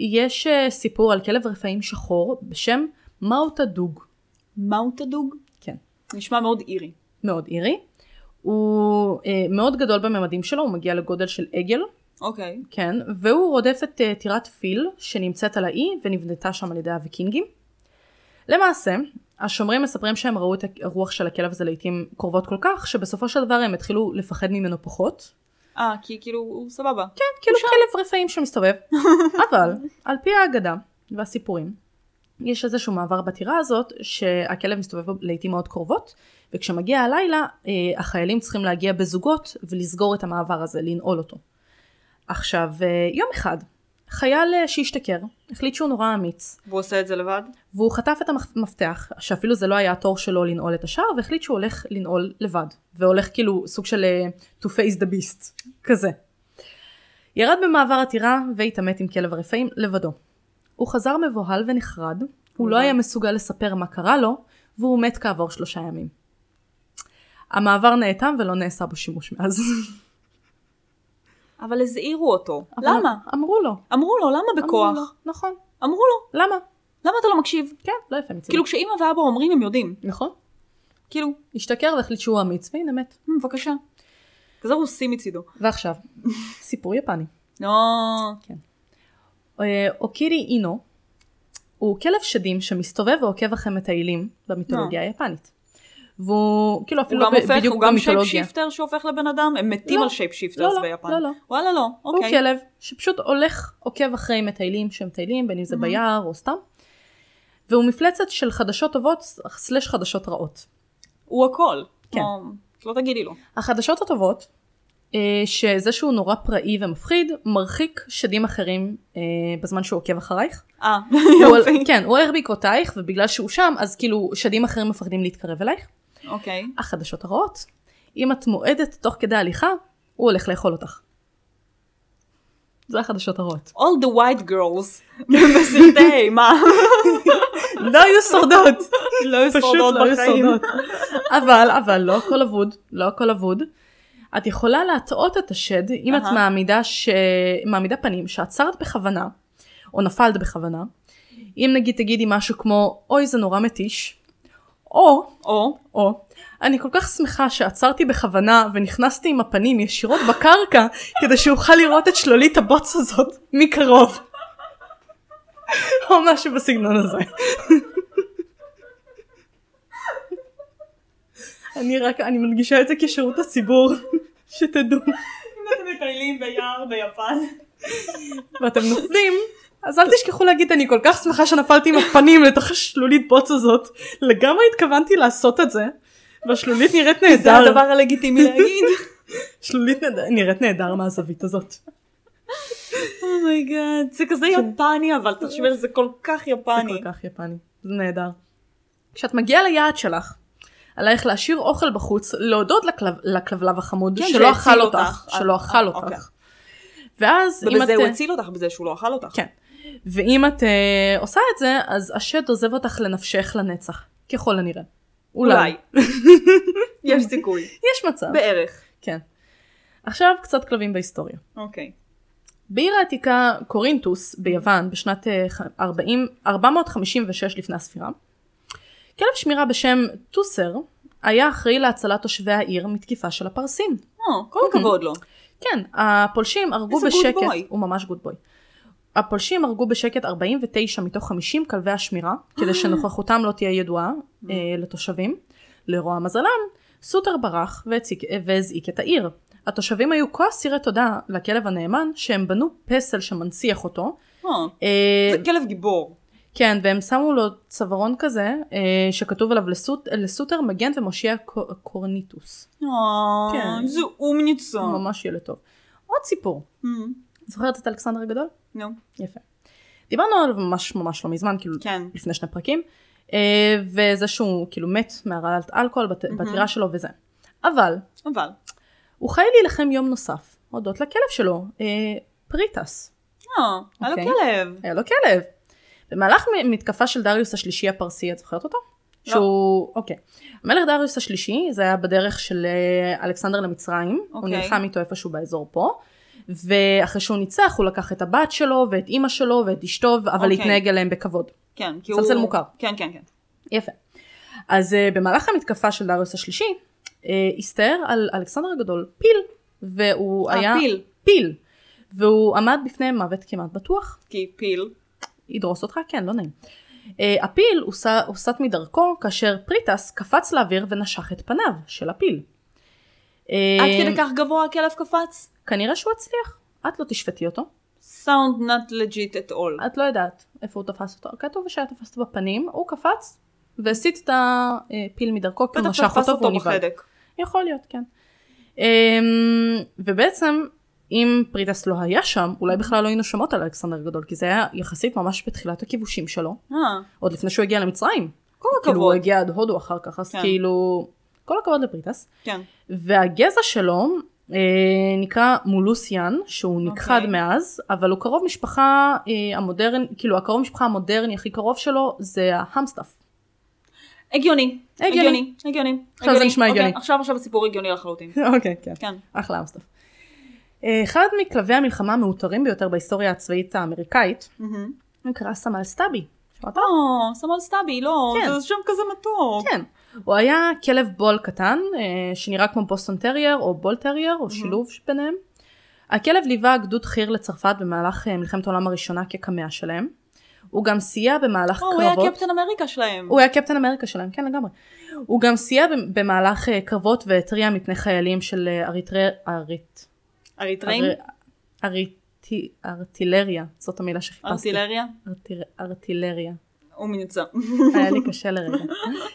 יש אה, סיפור על כלב רפאים שחור בשם מאוטה דוג. מאוטדוג? כן. נשמע מאוד אירי. מאוד אירי. הוא אה, מאוד גדול בממדים שלו, הוא מגיע לגודל של עגל, אוקיי. כן, והוא רודף את אה, טירת פיל שנמצאת על האי ונבנתה שם על ידי הוויקינגים. למעשה, השומרים מספרים שהם ראו את הרוח של הכלב הזה לעיתים קרובות כל כך, שבסופו של דבר הם התחילו לפחד ממנו פחות. אה, כי כאילו הוא סבבה. כן, כאילו כלב רפאים שמסתובב. אבל, על פי האגדה והסיפורים, יש איזשהו מעבר בטירה הזאת, שהכלב מסתובב לעיתים מאוד קרובות, וכשמגיע הלילה, אה, החיילים צריכים להגיע בזוגות ולסגור את המעבר הזה, לנעול אותו. עכשיו, אה, יום אחד, חייל אה, שהשתכר, החליט שהוא נורא אמיץ, והוא עושה את זה לבד? והוא חטף את המפתח, שאפילו זה לא היה התור שלו לנעול את השער, והחליט שהוא הולך לנעול לבד. והולך כאילו סוג של uh, to face the beast, כזה. ירד במעבר הטירה והתעמת עם כלב הרפאים לבדו. הוא חזר מבוהל ונחרד, הוא לא היה מסוגל לספר מה קרה לו, והוא מת כעבור שלושה ימים. המעבר נאטם ולא נעשה בו שימוש מאז. אבל הזהירו אותו. אבל למה? אמרו לו. אמרו לו, למה אמרו בכוח? לו, נכון. אמרו לו, למה? למה אתה לא מקשיב? כן, לא יפה מצידי. כאילו כשאמא ואבא אומרים הם יודעים. נכון. כאילו, השתכר והחליט שהוא אמיץ, והנה מת. "מ, בבקשה. כזה רוסי מצידו. ועכשיו, סיפור יפני. לא. אה, אוקירי אינו הוא כלב שדים שמסתובב ועוקב אחרי מטיילים במיתולוגיה היפנית. והוא כאילו הוא אפילו גם לא ב- הופך, בדיוק הוא גם במיתולוגיה. shapeshifter שהופך לבן אדם? הם מתים לא. על shapeshifters לא, לא, ביפן. לא, לא. וואלה לא, הוא אוקיי. כלב שפשוט הולך, עוקב אחרי מטיילים שמטיילים, בין אם זה ביער או סתם. והוא מפלצת של חדשות טובות slash חדשות רעות. הוא הכל. כן. או, לא תגידי לו. החדשות הטובות, אה, שזה שהוא נורא פראי ומפחיד, מרחיק שדים אחרים אה, בזמן שהוא עוקב אחרייך. אה, הוא- יופי. כן, הוא הולך בעקבותייך, ובגלל שהוא שם, אז כאילו שדים אחרים מפחדים להתקרב אלייך. אוקיי. החדשות הרעות, אם את מועדת תוך כדי הליכה, הוא הולך לאכול אותך. זה החדשות הרעות. All the white girls. בסרטי, מה? לא היו שורדות. לא היו פשוט שורדות לא היו בחיים. שורדות. אבל, אבל לא הכל אבוד, לא הכל אבוד. את יכולה להטעות את השד אם את. מעמידה, ש... מעמידה פנים שעצרת בכוונה, או נפלת בכוונה. אם נגיד תגידי משהו כמו אוי זה נורא מתיש, או, או, או, אני כל כך שמחה שעצרתי בכוונה ונכנסתי עם הפנים ישירות בקרקע כדי שאוכל לראות את שלולית הבוץ הזאת מקרוב. או משהו בסגנון הזה. אני רק, אני מדגישה את זה כשירות הציבור, שתדעו. אם אתם מטיילים ביער ביפן. ואתם נופלים, אז אל תשכחו להגיד אני כל כך שמחה שנפלתי עם הפנים לתוך השלולית בוץ הזאת. לגמרי התכוונתי לעשות את זה, והשלולית נראית זה נהדר. הדבר הלגיטימי להגיד. שלולית נראית נהדר מהזווית הזאת. oh my god, זה כזה יפני אבל תחשבי על זה כל כך זה יפני. כל כך יפני. זה נהדר. כשאת מגיעה ליעד שלך, עלייך להשאיר אוכל בחוץ, להודות לכלב, לכלבלב החמוד כן, שלא אכל אותך. אה, שלא אה, אכל אוקיי. אותך. ואז אם את... ובזה הוא הציל אותך בזה שהוא לא אכל אותך. כן. ואם את אה, עושה את זה, אז השד עוזב אותך לנפשך לנצח. ככל הנראה. אולי. יש סיכוי. יש מצב. בערך. כן. עכשיו קצת כלבים בהיסטוריה. אוקיי. בעיר העתיקה קורינטוס ביוון בשנת אה, 40, 456 לפני הספירה, כלב שמירה בשם טוסר היה אחראי להצלת תושבי העיר מתקיפה של הפרסים. או, כל הכבוד לו. כן, הפולשים הרגו בשקט. הוא ממש גוד בוי. הפולשים הרגו בשקט 49 מתוך 50 כלבי השמירה, כדי שנוכחותם לא תהיה ידועה אה, לתושבים. לרוע מזלם, סוטר ברח והציק- והזעיק את העיר. התושבים היו כה אסירי תודה לכלב הנאמן, שהם בנו פסל שמנציח אותו. או, אה, זה כלב גיבור. כן, והם שמו לו צווארון כזה, אה, שכתוב עליו לסוט, לסוטר מגן ומושיע קו- קורניטוס. או, כן. זה אומניצה. ממש ילד טוב. עוד סיפור. Mm, זוכרת את אלכסנדר הגדול? נו, יפה. דיברנו עליו ממש ממש לא מזמן, כאילו כן. לפני שני פרקים, אה, וזה שהוא כאילו מת מהרעלת אלכוהול בת- בטירה שלו וזה. אבל אבל. הוא חי להילחם יום נוסף, הודות לכלב שלו, אה, פריטס. או, היה לו אוקיי. כלב. היה לו כלב. במהלך מתקפה של דריוס השלישי הפרסי, את זוכרת אותו? לא. שהוא, אוקיי. המלך דריוס השלישי, זה היה בדרך של אלכסנדר למצרים, הוא אוקיי. נלחם איתו איפשהו באזור פה, ואחרי שהוא ניצח הוא לקח את הבת שלו ואת אימא שלו ואת אשתו, אבל אוקיי. התנהג אליהם בכבוד. כן, כי הוא... צלצל מוכר. כן, כן, כן. יפה. אז אה, במהלך המתקפה של דריוס השלישי, אה, הסתער על אלכסנדר הגדול פיל, והוא אה, היה... פיל. פיל. והוא עמד בפני מוות כמעט בטוח. כי פיל. ידרוס אותך? כן, לא נעים. אה, הפיל הוסט, מדרכו כאשר פריטס קפץ לאוויר ונשך את פניו של הפיל. עד כדי כך גבוה הכלב קפץ? כנראה שהוא הצליח. את לא תשפטי אותו. sound not legit at all. את לא יודעת איפה הוא תפס אותו. כתוב שהיה תפס אותו בפנים, הוא קפץ והסיט את הפיל מדרכו כי הוא תפס אותו והוא נבהל. יכול להיות, כן. אמ, ובעצם, אם פריטס לא היה שם, אולי בכלל לא היינו שומעות על אלכסנדר הגדול, כי זה היה יחסית ממש בתחילת הכיבושים שלו, אה, עוד לפני שהוא הגיע למצרים. כל כאילו הוא הכבוד. הגיע עד הודו אחר כך, אז כן. כאילו, כל הכבוד לפריטס. כן. והגזע שלו נקרא מולוסיאן, שהוא נכחד אוקיי. מאז, אבל הוא קרוב משפחה אה, המודרני, כאילו הקרוב משפחה המודרני הכי קרוב שלו זה האמסטף. הגיוני. הגיוני. הגיוני. עכשיו זה נשמע אוקיי, הגיוני. עכשיו עכשיו הסיפור הגיוני לחלוטין. אוקיי, כן. כן. אחלה אמסטף. אה, אחד מכלבי המלחמה המעוטרים ביותר בהיסטוריה הצבאית האמריקאית מהמם. נקרא סמל סטאבי. או, סמל סטאבי, לא, כן. זה שם כזה מתוק. כן. הוא היה כלב בול קטן אה, שנראה כמו בוסטון טרייר או בול טרייר או שילוב ביניהם. הכלב ליווה גדוד חי"ר לצרפת במהלך אה, מלחמת העולם הראשונה כקמע שלהם. הוא גם סייע במהלך או, הוא היה קרבות. קפטן אמריקה שלהם. הוא היה קפטן אמריקה שלהם, כן לגמרי. הוא גם סייע במהלך אה, קרבות והתריע מפני חיילים של אה, אריתרי... אריט... אריתראים? ארטילריה, זאת המילה שחיפשתי. ארטילריה? ארטילריה. נמצא. היה לי קשה לרגע.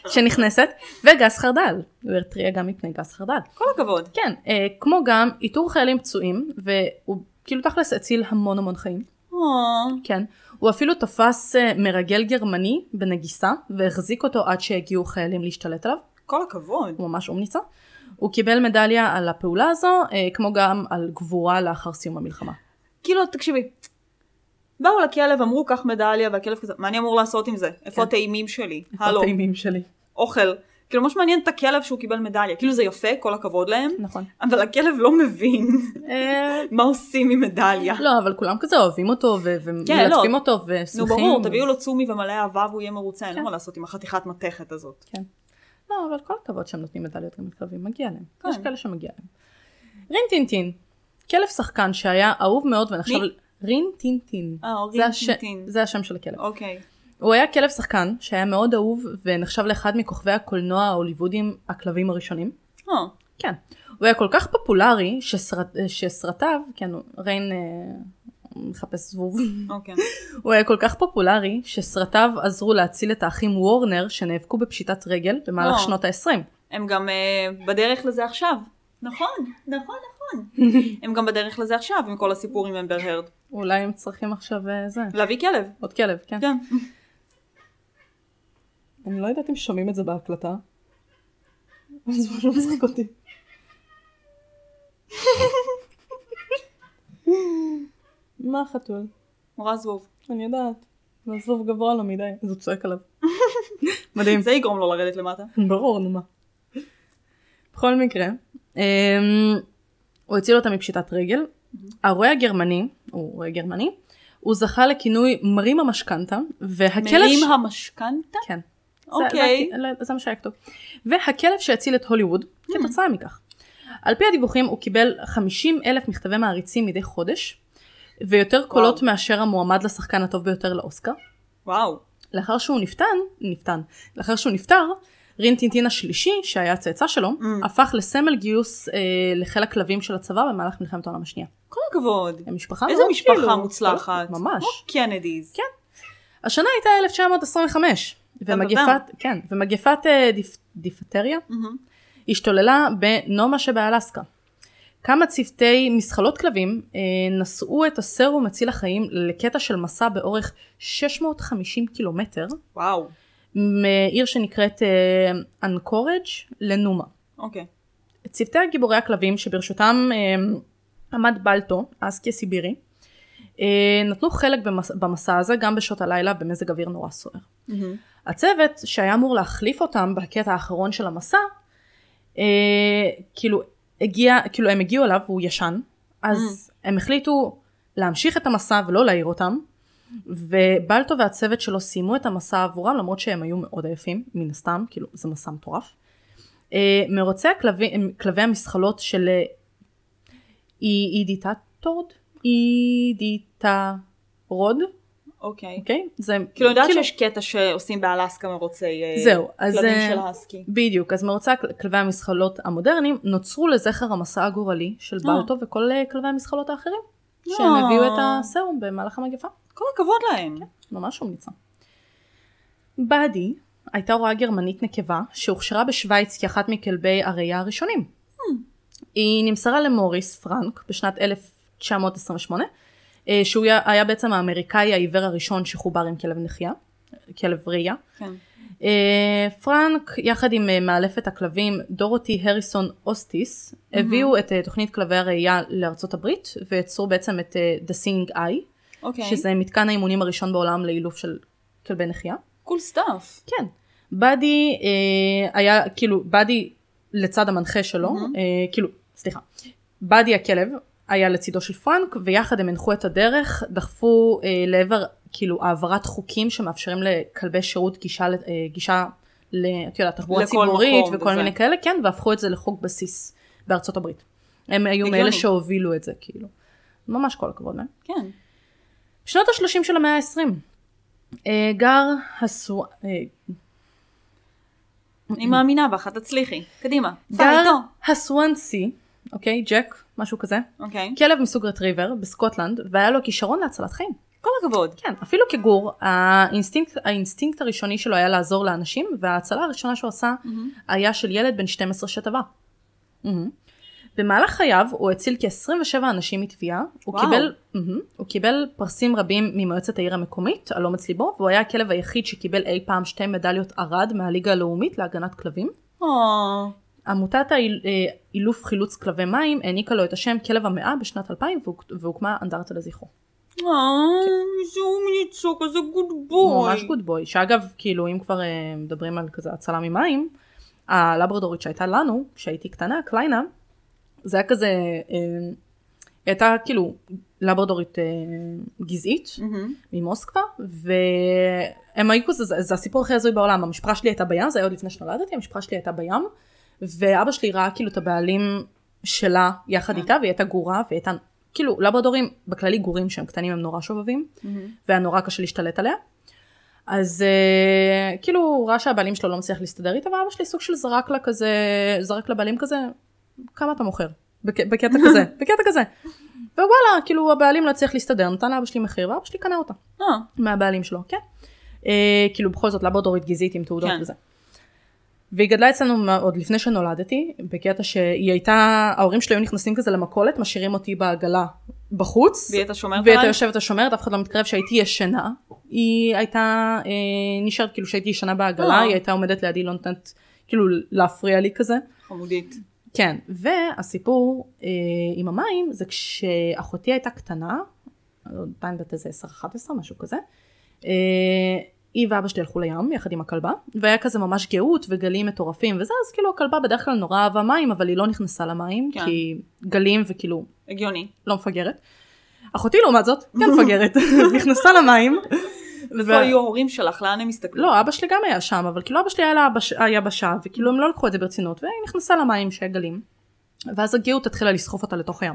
שנכנסת, וגס חרדל. הוא הרתריע גם מפני גס חרדל. כל הכבוד. כן, אה, כמו גם איתור חיילים פצועים, והוא כאילו תכלס הציל המון המון חיים. או, כן. הוא אפילו תפס אה, מרגל גרמני בנגיסה, והחזיק אותו עד שהגיעו חיילים להשתלט עליו. כל הכבוד. הוא ממש אומניצה. הוא קיבל מדליה על הפעולה הזו, אה, כמו גם על גבורה לאחר סיום המלחמה. כאילו, תקשיבי. באו לכלב, אמרו קח מדליה, והכלב כזה, מה אני אמור לעשות עם זה? איפה כן. הטעימים שלי? הלו, הטעימים שלי. אוכל. כאילו, ממש מעניין את הכלב שהוא קיבל מדליה. כאילו, זה יפה, כל הכבוד להם, נכון. אבל הכלב לא מבין אה, מה עושים עם מדליה. לא, אבל כולם כזה אוהבים אותו ו- כן, ומלטפים לא. אותו נו ושמחים. ברור, תביאו לו צומי ומלא אהבה והוא יהיה מרוצה, אין כן. לו מה לעשות עם החתיכת מתכת הזאת. כן. לא, אבל כל הכבוד שהם נותנים מדליות גם לכלבים, מגיע להם. כן. יש כאלה שמגיע להם. רין טינטין, כלב שחקן שהיה אהוב מאוד ונחשב... רין טינטין. אה, זה רין טינטין. זה השם של הכלב. אוקיי. הוא היה כלב שחקן שהיה מאוד אהוב ונחשב לאחד מכוכבי הקולנוע ההוליוודים הכלבים הראשונים. אה, כן. הוא היה כל כך פופולרי שסרט, שסרטיו, כן, ריין אה, מחפש זבוב. אוקיי. הוא היה כל כך פופולרי שסרטיו עזרו להציל את האחים וורנר שנאבקו בפשיטת רגל במהלך או. שנות ה-20. הם גם אה, בדרך לזה עכשיו. נכון, נכון, נכון. הם גם בדרך לזה עכשיו עם כל הסיפור עם אמבר הרד. אולי הם צריכים עכשיו אה, זה, להביא כלב. עוד כלב, כן. כן. אני לא יודעת אם שומעים את זה בהקלטה. זה פשוט מצחיק אותי. מה החתול? נורא זבוב. אני יודעת. זה זבוב גבוה לו מדי, אז הוא צועק עליו. מדהים. זה יגרום לו לרדת למטה. ברור, נו מה. בכל מקרה, אמ, הוא הציל אותה מפשיטת רגל. הרועה הגרמני, הוא רועה גרמני, הוא זכה לכינוי מרים המשכנתה, והכלב... מרים ש- המשכנתה? כן. אוקיי. זה- זה- זה מה שהיה כתוב. והכלב שהציל את הוליווד, כתוצאה מכך. על פי הדיווחים הוא קיבל 50 אלף מכתבי מעריצים מדי חודש, ויותר קולות מאשר המועמד לשחקן הטוב ביותר לאוסקר. וואו. לאחר שהוא נפתן, נפתן, לאחר שהוא נפטר, רין טינטין השלישי, שהיה הצאצא שלו, Mm. הפך לסמל גיוס אה, לחיל הכלבים של הצבא במהלך מלחמת העולם השנייה. כל הכבוד. הם משפחה איזה מאוד משפחה כאילו, מוצלחת. ממש. כמו Kennedys. כן. השנה הייתה 1925, ומגפת. כן, ומגפת אה, דיפ, דיפטריה. השתוללה בנומה שבאלסקה. כמה צוותי מזחלות כלבים אה, נשאו את הסרום מציל החיים לקטע של מסע באורך 650 קילומטר וואו. מעיר שנקראת אה, אנקורג' לנומה. אוקיי. צוותי גיבורי הכלבים שברשותם אה, עמד בלטו, אסקי סיבירי, אה, נתנו חלק במס, במסע הזה גם בשעות הלילה במזג אוויר נורא סוער. מהמם. הצוות שהיה אמור להחליף אותם בקטע האחרון של המסע, אה, כאילו הגיע, כאילו הם הגיעו אליו והוא ישן, אז הם החליטו להמשיך את המסע ולא להעיר אותם, ובלטו והצוות שלו סיימו את המסע עבורם למרות שהם היו מאוד עייפים, מן הסתם, כאילו זה מסע מטורף. אה, מרוצי הכלבי, כלבי המסחלות של אה, אי- אידיטטורד? אידיטרוד? אוקיי. אוקיי? זה כאילו, אני יודעת שיש קטע שעושים באלסקה מרוצי אה, זהו, אז כלבים אה, של האסקי. בדיוק, אז מרוצי כלבי המזחלות המודרניים נוצרו לזכר המסע הגורלי של אה. בלטו וכל כלבי המזחלות האחרים, אה. שהם הביאו את הסרום במהלך המגפה. כל הכבוד להם. ממש ממליצה. באדי הייתה רועה גרמנית נקבה שהוכשרה בשוויץ כאחת מכלבי הראייה הראשונים. היא נמסרה למוריס פרנק בשנת 1928, אה, שהוא היה- היה בעצם האמריקאי העיוור הראשון שחובר עם כלב נחייה, כלב ראייה. כן. אה, פרנק יחד עם אה, מאלפת הכלבים דורותי הריסון אוסטיס הביאו את אה, תוכנית כלבי הראייה לארצות הברית ויצרו בעצם את The Seeing Eye אוקיי. שזה מתקן האימונים הראשון בעולם לאילוף של כלבי נחייה. cool stuff. כן. באדי אה, היה כאילו באדי לצד המנחה שלו מהמם. אה, כאילו סליחה באדי הכלב היה לצידו של פרנק ויחד הם הנחו את הדרך דחפו אה, לעבר כאילו העברת חוקים שמאפשרים לכלבי שירות גישה אה, גישה ל- את יודעת, תחבורה לכל ציבורית וכל וזה. מיני כאלה כן והפכו את זה לחוק בסיס בארצות הברית. הם היו. מאלה שהובילו את זה כאילו. ממש כל הכבוד להם. כן. בשנות ה-30 של המאה ה-20 אה, גר הסו... אה, אני מאמינה בך, תצליחי. קדימה. גר פייטו. אוקיי, ג'ק, משהו כזה, אוקיי. כלב מסוג רטריבר בסקוטלנד, והיה לו כישרון להצלת חיים. כל הכבוד. כן, אפילו כגור, האינסטינקט, האינסטינקט הראשוני שלו היה לעזור לאנשים, וההצלה הראשונה שהוא עשה היה של ילד בן 12 שטבע. מהמם. במהלך חייו הוא הציל כ-27 אנשים מטביעה, הוא. קיבל, מהמם. הוא קיבל פרסים רבים ממועצת העיר המקומית על אומץ ליבו, והוא היה הכלב היחיד שקיבל אי פעם שתי מדליות ארד מהליגה הלאומית להגנת כלבים. או, עמותת האיל- אה, חילוץ כלבי מים העניקה לו את השם כלב המאה בשנת 2000 והוק- והוקמה אנדרטה לזכרו. או, שהוא מניצו כזה good boy. ממש good boy, שאגב, כאילו אם כבר אה, מדברים על כזה הצלה ממים, הלברדורית שהייתה לנו, כשהייתי קטנה, קליינה, זה היה כזה, אה, היא הייתה כאילו לברדורית אה, גזעית. ממוסקבה, והם היו כזה, זה, זה הסיפור הכי הזוי בעולם, המשפחה שלי הייתה בים, זה היה עוד לפני שנולדתי, המשפחה שלי הייתה בים, ואבא שלי ראה כאילו את הבעלים שלה יחד. איתה, והיא הייתה גורה, והיא הייתה, כאילו לברדורים, בכללי גורים שהם קטנים הם נורא שובבים. והיה נורא קשה להשתלט עליה. אז uh, כאילו הוא ראה שהבעלים שלו לא מצליח להסתדר איתה, ואבא שלי סוג של זרק לה כזה, זרק לבעלים כזה, כמה אתה מוכר? בק, בקטע כזה, בקטע כזה. ווואלה, כאילו הבעלים לא הצליח להסתדר, נתן לאבא שלי מחיר, ואבא שלי קנה אותה. אה, מהבעלים שלו, כן. אה, כאילו בכל זאת לברדורית גזעית עם תעודות כן. וזה. והיא גדלה אצלנו עוד לפני שנולדתי, בקטע שהיא הייתה, ההורים שלי היו נכנסים כזה למכולת, משאירים אותי בעגלה בחוץ. והיא הייתה שומרת והיא הייתה? יושבת השומרת, אף אחד לא מתקרב, שהייתי ישנה. היא הייתה אה, נשארת כאילו שהייתי ישנה בעגלה. היא הייתה עומדת לידי, לא נותנת כאילו להפריע לי כזה. חמודית. כן, והסיפור אה, עם המים זה כשאחותי הייתה קטנה, עדיין בת איזה 10-11 משהו כזה, אה, היא ואבא שלי הלכו לים יחד עם הכלבה, והיה כזה ממש גאות וגלים מטורפים וזה, אז כאילו הכלבה בדרך כלל נורא אהבה מים, אבל היא לא נכנסה למים, כן. כי גלים וכאילו הגיוני. לא מפגרת. אחותי לעומת זאת, כן מפגרת, נכנסה למים. איפה היו ההורים שלך? לאן הם הסתכלו? לא, אבא שלי גם היה שם, אבל כאילו אבא שלי היה ליבש- היבשה, וכאילו הם לא לקחו את זה ברצינות, והיא נכנסה למים שהיה גלים. ואז הגאות התחילה לסחוף אותה לתוך הים.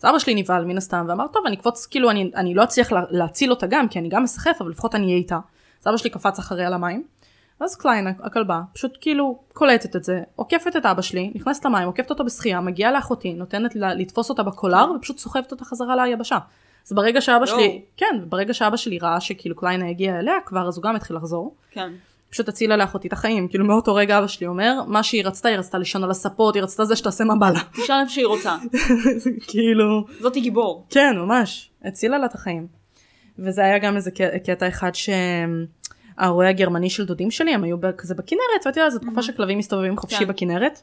אז אבא שלי נבהל מן הסתם, ואמר, טוב, אני אקפוץ, כאילו, אני, אני לא אצליח לה, להציל אותה גם, כי אני גם אסחף, אבל לפחות אני אהיה איתה. אז אבא שלי קפץ אחריה למים, ואז קליין, הכלבה, פשוט כאילו קולטת את זה, עוקפת את אבא שלי, נכנסת למים, עוקפת אותו בשחייה, מגיעה לאחותי, נותנת לה לתפוס אותה בקולר, ופשוט סוחבת אותה חזרה ליבשה. אז ברגע שאבא. שלי, כן, ברגע שאבא שלי ראה שכאילו קליינה הגיעה אליה כבר, אז הוא גם התחיל לחזור. כן. פשוט הצילה לאחותי את החיים, כאילו מאותו רגע אבא שלי אומר, מה שהיא רצתה, היא רצתה לישון על הספות, היא רצתה זה שתעשה מה בא לה. תשאל איפה שהיא רוצה. כאילו, זאתי גיבור. כן, ממש, הצילה לה את החיים. וזה היה גם איזה קטע אחד שהרועה הגרמני של דודים שלי, הם היו כזה בכנרת, ואת יודעת, זו תקופה שכלבים מסתובבים חופשי כן. בכנרת.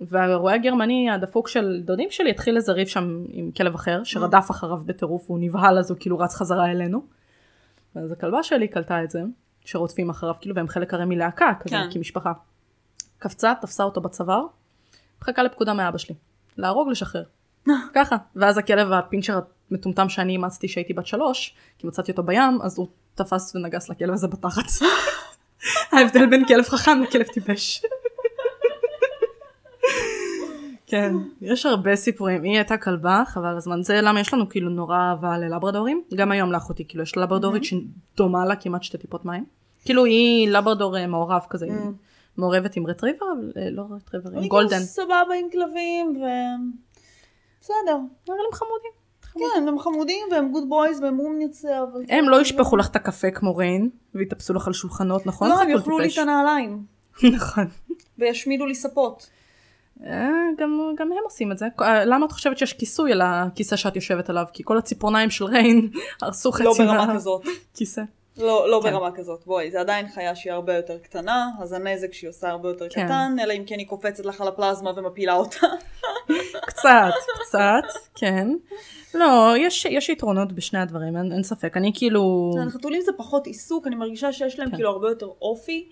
והרועה הגרמני הדפוק של דודים שלי התחיל לזריב שם עם כלב אחר, שרדף אחריו בטירוף, והוא נבהל אז הוא כאילו רץ חזרה אלינו. ואז הכלבה שלי קלטה את זה, שרודפים אחריו, כאילו, והם חלק הרי מלהקה, כזה, כן. כמשפחה. קפצה, תפסה אותו בצוואר, מחכה לפקודה מאבא שלי. להרוג, לשחרר. ככה. ואז הכלב הפינצ'ר המטומטם שאני אימצתי שהייתי בת שלוש, כי מצאתי אותו בים, אז הוא תפס ונגס לכלב הזה בתחת. ההבדל בין כלב חכם לכלב טיפש. כן, יש הרבה סיפורים. היא הייתה כלבה, חבל הזמן. זה למה יש לנו כאילו נורא אהבה ללברדורים. גם היום לאחותי, כאילו יש לברדורית שדומה לה כמעט שתי טיפות מים. כאילו היא לברדור אה, מעורב כזה, היא מעורבת עם רטריבר, אה, לא רטריבר, עם גולדן. גם סבבה עם כלבים, ו... בסדר. אבל הם חמודים. כן, הם חמודים והם good boys והם אבל... הם לא ישפכו לך את הקפה כמו ריין, ויטפסו לך על שולחנות, נכון? לא, הם הכל יאכלו לי. את הנעליים. נכון. וישמידו לי ספות. אה, גם, גם הם עושים את זה. אה, למה את חושבת שיש כיסוי על הכיסא שאת יושבת עליו? כי כל הציפורניים של ריין הרסו חצי לא ברמה כזאת. מהכיסא. לא, לא כן. ברמה כזאת. בואי, זה עדיין חיה שהיא הרבה יותר קטנה, אז הנזק שהיא עושה הרבה יותר כן. קטן, אלא אם כן היא קופצת לך על הפלזמה ומפילה אותה. קצת, קצת, כן. לא, יש, יש יתרונות בשני הדברים, אין, אין ספק. אני כאילו... חתולים זה פחות עיסוק, אני מרגישה שיש להם כן. כאילו הרבה יותר אופי.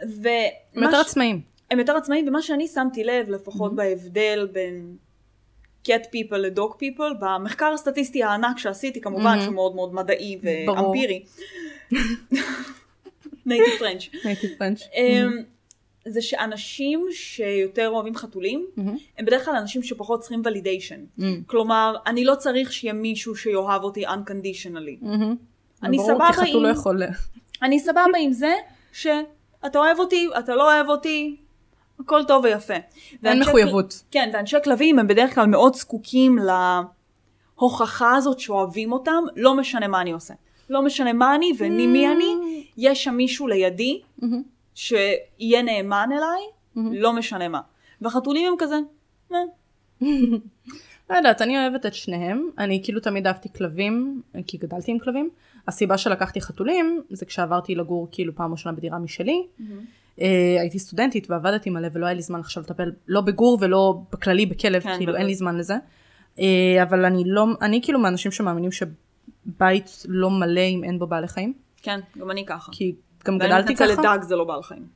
הם יותר ש- עצמאים. הם יותר עצמאיים, ומה שאני שמתי לב, Mm-hmm. לפחות בהבדל בין cat people לדוג people, במחקר הסטטיסטי הענק שעשיתי, כמובן Mhm. שהוא מאוד מאוד מדעי ברור. ואמפירי, נייטיב פרנץ', נייטיב פרנץ'. זה שאנשים שיותר אוהבים חתולים, מהמם. הם בדרך כלל אנשים שפחות צריכים ולידיישן. מהמם. כלומר, אני לא צריך שיהיה מישהו שיאהב אותי unconditionally. מהמם. אני ברור, סבבה כי חתול לא עם- יכול... אני סבבה עם זה שאתה אוהב אותי, אתה לא אוהב אותי, הכל טוב ויפה. אין מחויבות. כל- כן, ואנשי כלבים הם בדרך כלל מאוד זקוקים להוכחה הזאת שאוהבים אותם, לא משנה מה אני עושה. לא משנה מה אני ואני מי אני, יש שם מישהו לידי מהמם. שיהיה נאמן אליי, לא משנה מה. והחתולים הם כזה, "אה, לא יודעת, אני אוהבת את שניהם. אני כאילו תמיד אהבתי כלבים, כי גדלתי עם כלבים. הסיבה שלקחתי חתולים, זה כשעברתי לגור כאילו פעם ראשונה בדירה משלי. אה, הייתי סטודנטית ועבדתי מלא ולא היה לי זמן עכשיו לטפל לא בגור ולא בכללי בכלב, כן, כאילו בטח. אין לי זמן לזה. אה, אבל אני לא, אני כאילו מהאנשים שמאמינים שבית לא מלא אם אין בו בעלי חיים. כן, גם אני ככה. כי גם ואני גדלתי ככה. דג זה לא בעל חיים.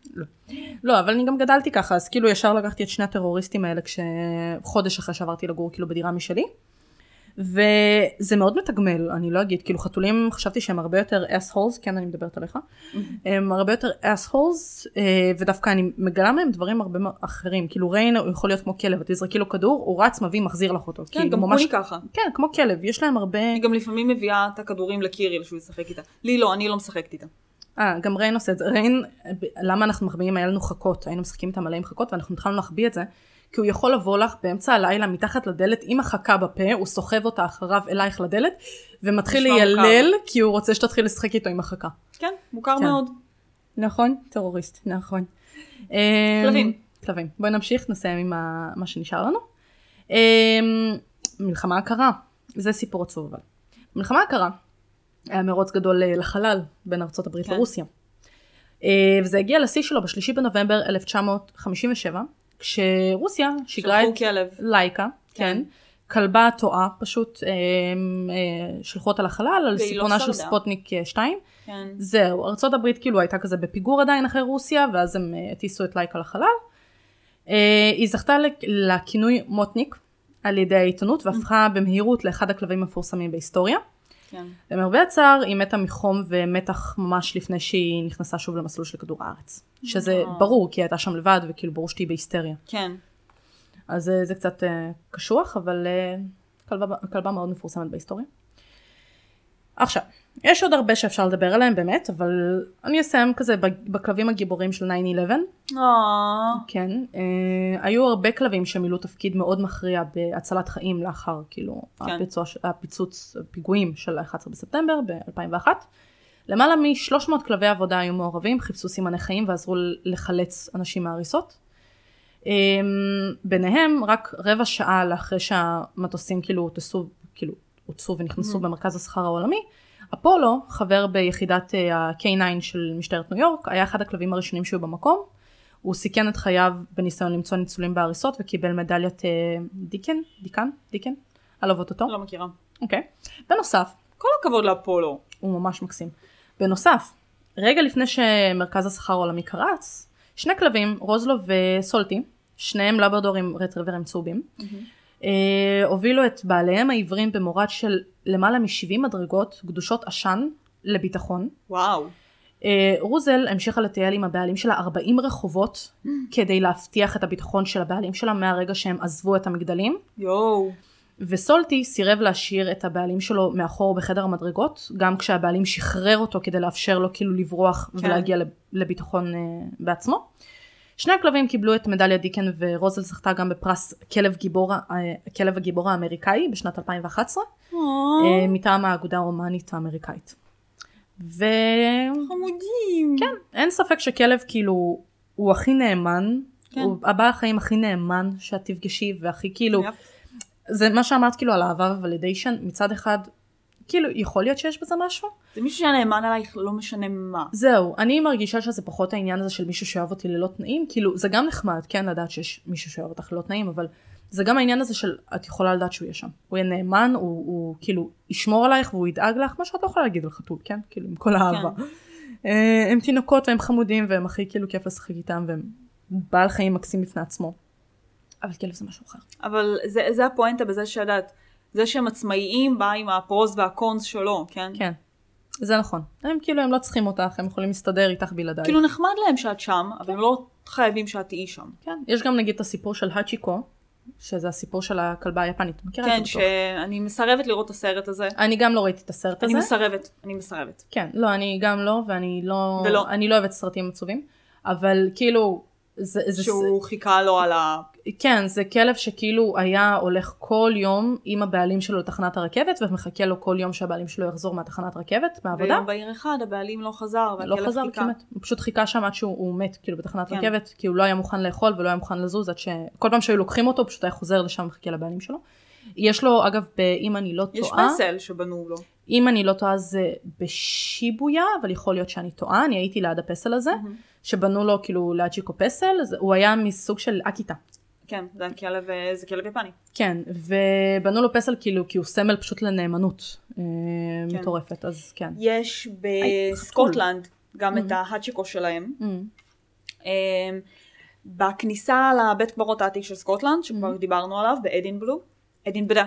לא, אבל אני גם גדלתי ככה, אז כאילו ישר לקחתי את שני הטרוריסטים האלה כשחודש אחרי שעברתי לגור כאילו בדירה משלי. וזה מאוד מתגמל, אני לא אגיד, כאילו חתולים חשבתי שהם הרבה יותר assholes, כן אני מדברת עליך, הם הרבה יותר אה, ודווקא אני מגלה מהם דברים הרבה אחרים, כאילו ריין הוא יכול להיות כמו כלב, את תזרקי לו כדור, הוא רץ, מביא, מחזיר לך אותו. כן, כאילו, גם ממש- ככה. כן, כמו כלב, יש להם הרבה, אני גם לפעמים מביאה את הכדורים לקיריל שהוא ישחק איתה. לי לא, אני לא משחקת איתה. אה, גם ריין עושה את זה. ריין, למה אנחנו מחביאים? היה לנו חכות, היינו משחקים איתם מלא עם חכות, ואנחנו התחלנו להחביא את זה, כי הוא יכול לבוא לך באמצע הלילה מתחת לדלת עם החכה בפה, הוא סוחב אותה אחריו אלייך לדלת, ומתחיל נשמע ליילל, כי הוא רוצה שתתחיל לשחק איתו עם החכה. כן, מוכר כן. מאוד. נכון? טרוריסט, נכון. כלבים. אמ, כלבים. בואי נמשיך, נסיים עם ה- מה שנשאר לנו. אמ, מלחמה הקרה, זה סיפור עצוב אבל. מלחמה הקרה, היה מרוץ גדול אה, לחלל בין ארצות הברית כן. לרוסיה. אה, וזה הגיע לשיא שלו בשלישי בנובמבר 1957, כשרוסיה שיגרה את כלב. לייקה, כן, כלבה טועה, פשוט אה, אה, שלחו אותה לחלל על לא סיפונה של שרדה. ספוטניק 2. כן. זהו, ארצות הברית כאילו הייתה כזה בפיגור עדיין אחרי רוסיה, ואז הם הטיסו את לייקה לחלל. אה, היא זכתה לכ- לכינוי מוטניק על ידי העיתונות, והפכה במהירות לאחד הכלבים המפורסמים בהיסטוריה. כן. למרבה הצער, היא מתה מחום ומתח ממש לפני שהיא נכנסה שוב למסלול של כדור הארץ. שזה אה. ברור, כי היא הייתה שם לבד, וכאילו ברור שתהיי בהיסטריה. כן. אז אה, זה קצת אה, קשוח, אבל אה, כלבה, כלבה מאוד מפורסמת בהיסטוריה. עכשיו, יש עוד הרבה שאפשר לדבר עליהם באמת, אבל אני אסיים כזה בכלבים הגיבורים של 9-11. אה, כן, אה, היו הרבה כלבים שמילאו תפקיד מאוד מכריע בהצלת חיים לאחר כאילו כן. הפיצוע, הפיצוץ, הפיגועים של ה-11 בספטמבר ב-2001. למעלה מ-300 כלבי עבודה היו מעורבים, חיפשו סימני חיים ועזרו לחלץ אנשים מההריסות. אמ, ביניהם רק רבע שעה לאחרי שהמטוסים כאילו הוטסו, כאילו הוטסו ונכנסו במרכז הסחר העולמי, אפולו, חבר ביחידת אה, ה-K9 של משטרת ניו יורק, היה אחד הכלבים הראשונים שהיו במקום. הוא סיכן את חייו בניסיון למצוא ניצולים בהריסות וקיבל מדליית אה, דיקן, דיקן, דיקן, על עבודתו. לא מכירה. אוקיי. בנוסף, כל הכבוד לאפולו. הוא ממש מקסים. בנוסף, רגע לפני שמרכז הסחר העולמי קרץ, שני כלבים, רוזלו וסולטי, שניהם לברדורים רטריברים צהובים, אה, הובילו את בעליהם העיוורים במורד של למעלה מ-70 מדרגות גדושות עשן לביטחון. וואו. אה, רוזל המשיכה לטייל עם הבעלים שלה 40 רחובות כדי להבטיח את הביטחון של הבעלים שלה מהרגע שהם עזבו את המגדלים. יואו. וסולטי סירב להשאיר את הבעלים שלו מאחור בחדר המדרגות, גם כשהבעלים שחרר אותו כדי לאפשר לו כאילו לברוח כן. ולהגיע לב- לביטחון אה, בעצמו. שני הכלבים קיבלו את מדליית דיקן ורוזל זכתה גם בפרס כלב גיבור, אה, כלב הגיבור האמריקאי בשנת 2011 אה, מטעם האגודה ההומנית האמריקאית. וכן, חמודים. אין ספק שכלב כאילו הוא הכי נאמן, כן. הוא הבעל החיים הכי נאמן שאת תפגשי והכי כאילו, יפ. זה מה שאמרת כאילו על אהבה ולידיישן מצד אחד כאילו יכול להיות שיש בזה משהו זה מישהו שהיה נאמן עלייך לא משנה מה. זהו אני מרגישה שזה פחות העניין הזה של מישהו שאוהב אותי ללא תנאים כאילו זה גם נחמד כן לדעת שיש מישהו שאוהב אותך ללא תנאים אבל זה גם העניין הזה של את יכולה לדעת שהוא יהיה שם הוא יהיה נאמן הוא, הוא כאילו ישמור עלייך והוא ידאג לך מה שאת לא יכולה להגיד על חתול כן כאילו עם כל האהבה. אה, הם תינוקות והם חמודים והם הכי כאילו כיף לשחק איתם והם בעל חיים מקסים בפני עצמו. אבל כלב זה משהו אחר. אבל זה, זה הפואנטה בזה שידעת, זה שהם עצמאיים בא עם הפרוז והקונס שלו, כן? כן. זה נכון. הם כאילו הם לא צריכים אותך, הם יכולים להסתדר איתך בלעדיי. כאילו נחמד להם שאת שם, אבל הם לא חייבים שאת תהיי שם. כן. יש גם נגיד את הסיפור של האצ'יקו, שזה הסיפור של הכלבה היפנית. מכירה כן, את זה בטוח. שאני מסרבת לראות את הסרט הזה. אני גם לא ראיתי את הסרט הזה. אני מסרבת, אני מסרבת. כן, לא, אני גם לא, ואני לא... ולא. אני לא אוהבת סרטים עצובים, אבל כאילו... זה, זה, שהוא חיכה לו על ה... כן, זה כלב שכאילו היה הולך כל יום עם הבעלים שלו לתחנת הרכבת, ומחכה לו כל יום שהבעלים שלו יחזור מהתחנת רכבת, מהעבודה. ויום בהיר אחד הבעלים לא חזר, לא והכלב חזר חיכה. כמעט, הוא פשוט חיכה שם עד שהוא הוא מת כאילו בתחנת כן. רכבת, כי הוא לא היה מוכן לאכול ולא היה מוכן לזוז, עד שכל פעם שהיו לוקחים אותו הוא פשוט היה חוזר לשם ומחכה לבעלים שלו. יש לו אגב, ב- אם אני לא יש טועה, פסל שבנו לו. אם אני לא טועה זה בשיבויה, אבל יכול להיות שאני טועה, אני הייתי ליד הפסל הזה, שבנו לו כאילו ליד צ'יקו פסל, הוא היה מסוג של אקיטה. כן, זה כלב, אה, זה כלב יפני. כן, ובנו לו פסל כאילו כי הוא סמל פשוט לנאמנות אה, כן. מטורפת, אז כן. יש בסקוטלנד גם את ההאצ'יקו שלהם. Mm, אמ, בכניסה לבית קברות העתיק של סקוטלנד, שכבר דיברנו עליו, באדינבלו, אדינברה,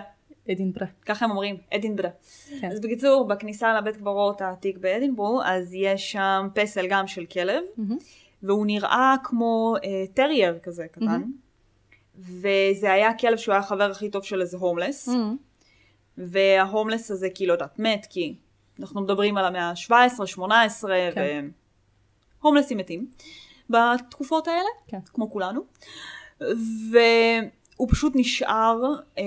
אדינברה. ככה הם אומרים, אדינברה. כן. אז בקיצור, בכניסה לבית קברות העתיק באדינברו, אז יש שם פסל גם של כלב, מהמם. והוא נראה כמו אה, טרייר כזה קטן, וזה היה כלב שהוא היה החבר הכי טוב של איזה הומלס, מהמם. וההומלס הזה כאילו, לא יודעת, מת, כי אנחנו מדברים על המאה ה-17, 18, כן. והומלסים מתים בתקופות האלה, כן. כמו כולנו, והוא פשוט נשאר אה,